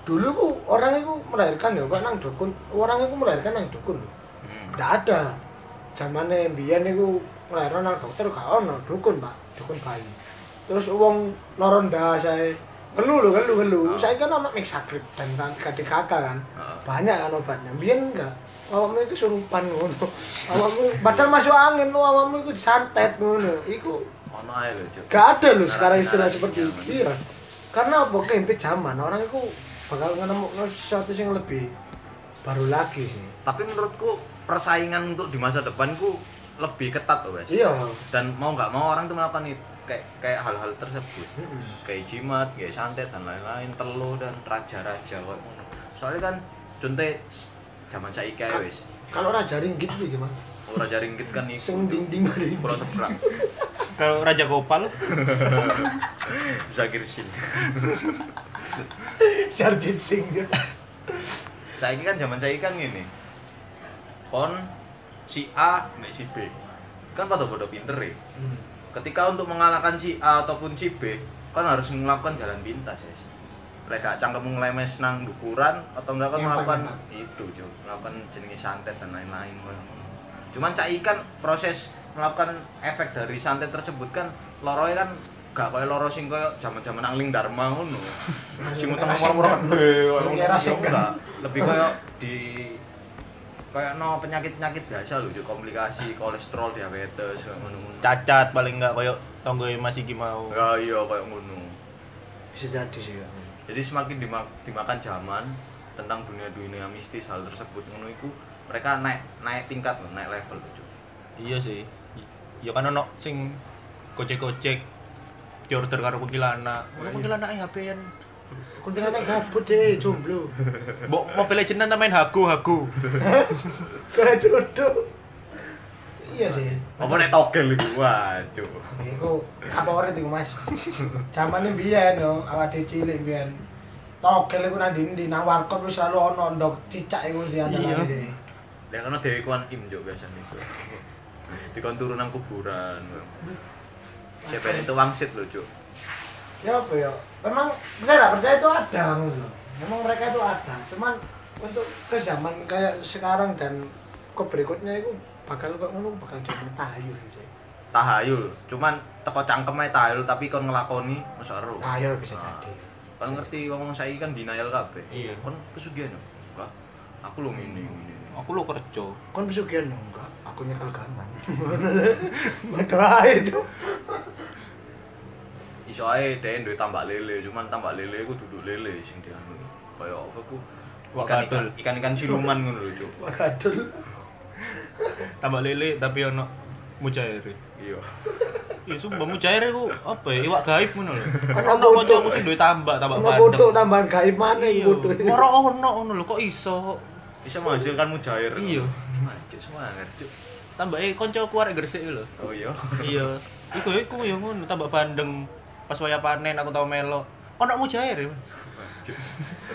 dulu ku orang itu melahirkan ya kok nang dukun. Orang itu melahirkan nang dukun loh Hmm. ada. Zamannya mbiyen itu melahirkan nang dokter gak ono dukun pak dukun bayi. Terus uang loron dah saya gelu loh gelu gelu Ah. saya kan ono mixagrip dan kan kaki kakak kan. Ah. banyak kan obatnya. Biar enggak? Awakmu itu kesurupan ngono. Awakmu padahal masuk angin lo awakmu itu disantet ngono. Iku Gak ada loh sekarang istilah seperti itu karena apa kempit zaman orang itu bakal nemu sesuatu yang lebih baru lagi sih Tapi menurutku persaingan untuk di masa depanku lebih ketat loh, Wes. Iya. Dan mau nggak mau orang tuh melakukan itu kayak kayak hal-hal tersebut. Kayak jimat, kayak santet dan lain-lain, telo dan raja-raja kayak. Soalnya kan contoh zaman ae wis. Kalau raja ringgit itu gimana? Ora Raja ringgit kan iku. Sing ding-ding ding. Pro seberang. Kalau Raja Gopal Zakir Singh. Sarjit Singh. Saiki kan zaman saiki kan gini. Kon si A nek si B. Kan pada-pada pinter ya. Hmm. ketika untuk mengalahkan si A ataupun si B kan harus melakukan jalan pintas ya mereka cangkem ngelemes nang dukuran atau enggak kan melakukan itu cuy melakukan jenis santet dan lain-lain cuman cai kan proses melakukan efek dari santet tersebut kan loroe kan gak kayak loro sing koyo zaman-zaman angling dharma ngono. Sing utang murah-murah. Era sing enggak. Lebih koyo di kayak no penyakit-penyakit biasa lho komplikasi kolesterol diabetes kayak ngono-ngono. Cacat paling enggak koyo tonggoe Mas iki mau. Ya iya kayak ngono. Bisa jadi sih. ya. Jadi semakin dima- dimakan zaman tentang dunia-dunia mistis hal tersebut ngono iku mereka naik naik tingkat loh, naik level loh, Cuk. Iya sih. Ya kan ono sing gojek-gojek diorder karo kuntilanak. Ono kuntilanak HP-an. Kuntilanak gabut deh, jomblo. Mbok Mobile ta main hago hago. Karena jodoh. Iya sih. Apa nek togel iku? Wah, Cuk. Iku apa ora itu Mas? Zamane biyen yo, awak dhewe cilik biyen. Togel iku nang ndi nang warkop wis selalu ono ndok cicak iku sih Iya. Ya karena Dewi Kwan Im Cuk biasanya itu. Dikon turun nang kuburan. Siapa itu wangsit loh, Cuk. Ya apa ya? Memang percaya nggak percaya itu ada ngono. Memang mereka itu ada. Cuman untuk ke zaman kayak sekarang dan ke berikutnya itu bakal kok ngono bakal jadi tahayul. Tahayul, cuman teko cangkem ae tahayul tapi kon ngelakoni masa ero. Tahayul bisa Nah. jadi. Kan ngerti ngomong saiki kan denial kabeh. Iya. Kon pesugihan yo. Enggak. Aku lo ngene ngene. Aku lo kerja. Kon pesugihan dong enggak? Aku nyekel gaman. Waduh itu. iso ae dhek duwe tambak lele, cuman tambak lele iku duduk lele sing dianu. Kaya apa ku? Ikan-ikan siluman ngono lho, Cuk. Waduh. Tambah lele tapi ono mujair. Iya. Iya sumpah mujair iku apa ya? Iwak gaib ngono lho. Ono Ono bodoh. kancaku sing duwe tambak, tambak Ono bandeng. bodoh tambahan gaib mana Iya. yang bodoh. Moro ono ngono lho kok iso. Bisa menghasilkan mujair. Iya. Cuk semangat, Cuk. Tambake kancaku arek gresik lho. Oh iya. Iya. Iku iku ya ngono tambak bandeng. Pas waya panen aku tau melo. Ono mujair ya.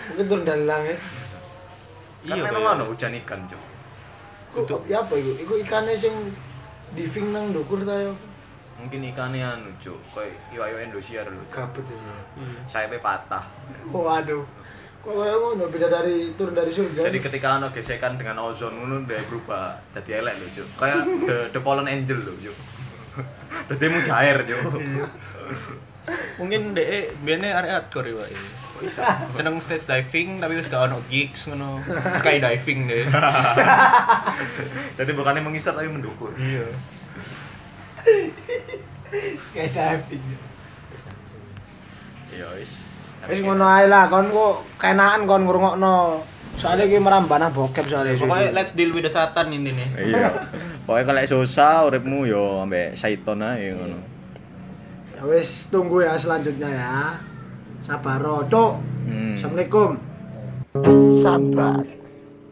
Mungkin turun dari langit. Kan Iya. memang kayak- ono hujan ikan, Cuk. Iku ya apa iku? Iku ikane sing diving nang ndukur ta ya. Mungkin ikannya anu, Cuk. Kayak iwak-iwak Indosiar lho. Gabut ini. Iya. Sayapnya patah. Waduh. Kok kayak ngono beda dari turun dari surga. Jadi ketika ono gesekan dengan ozon ngono dia berubah jadi elek lho, Cuk. Kayak the, the fallen angel lho, Cuk. Dadi mujair, Cuk. Mungkin dek biasanya arek hardcore ya, Pak. Seneng stage diving tapi wis gak ono gigs ngono. Skydiving deh. Jadi bukannya mengisar tapi mendukur. Iya. skydiving. Iya, wis. Wis ngono ae lah, kon kok kenaan kon ngrungokno. Soalnya iki merambah bokep soalnya. Pokoknya let's deal with the satan ini nih. Iya. Pokoknya kalau susah uripmu yo ambek syaiton ae ngono. Wis tunggu ya selanjutnya ya. Sabar, Cuk. Hmm. Assalamualaikum. Sambat.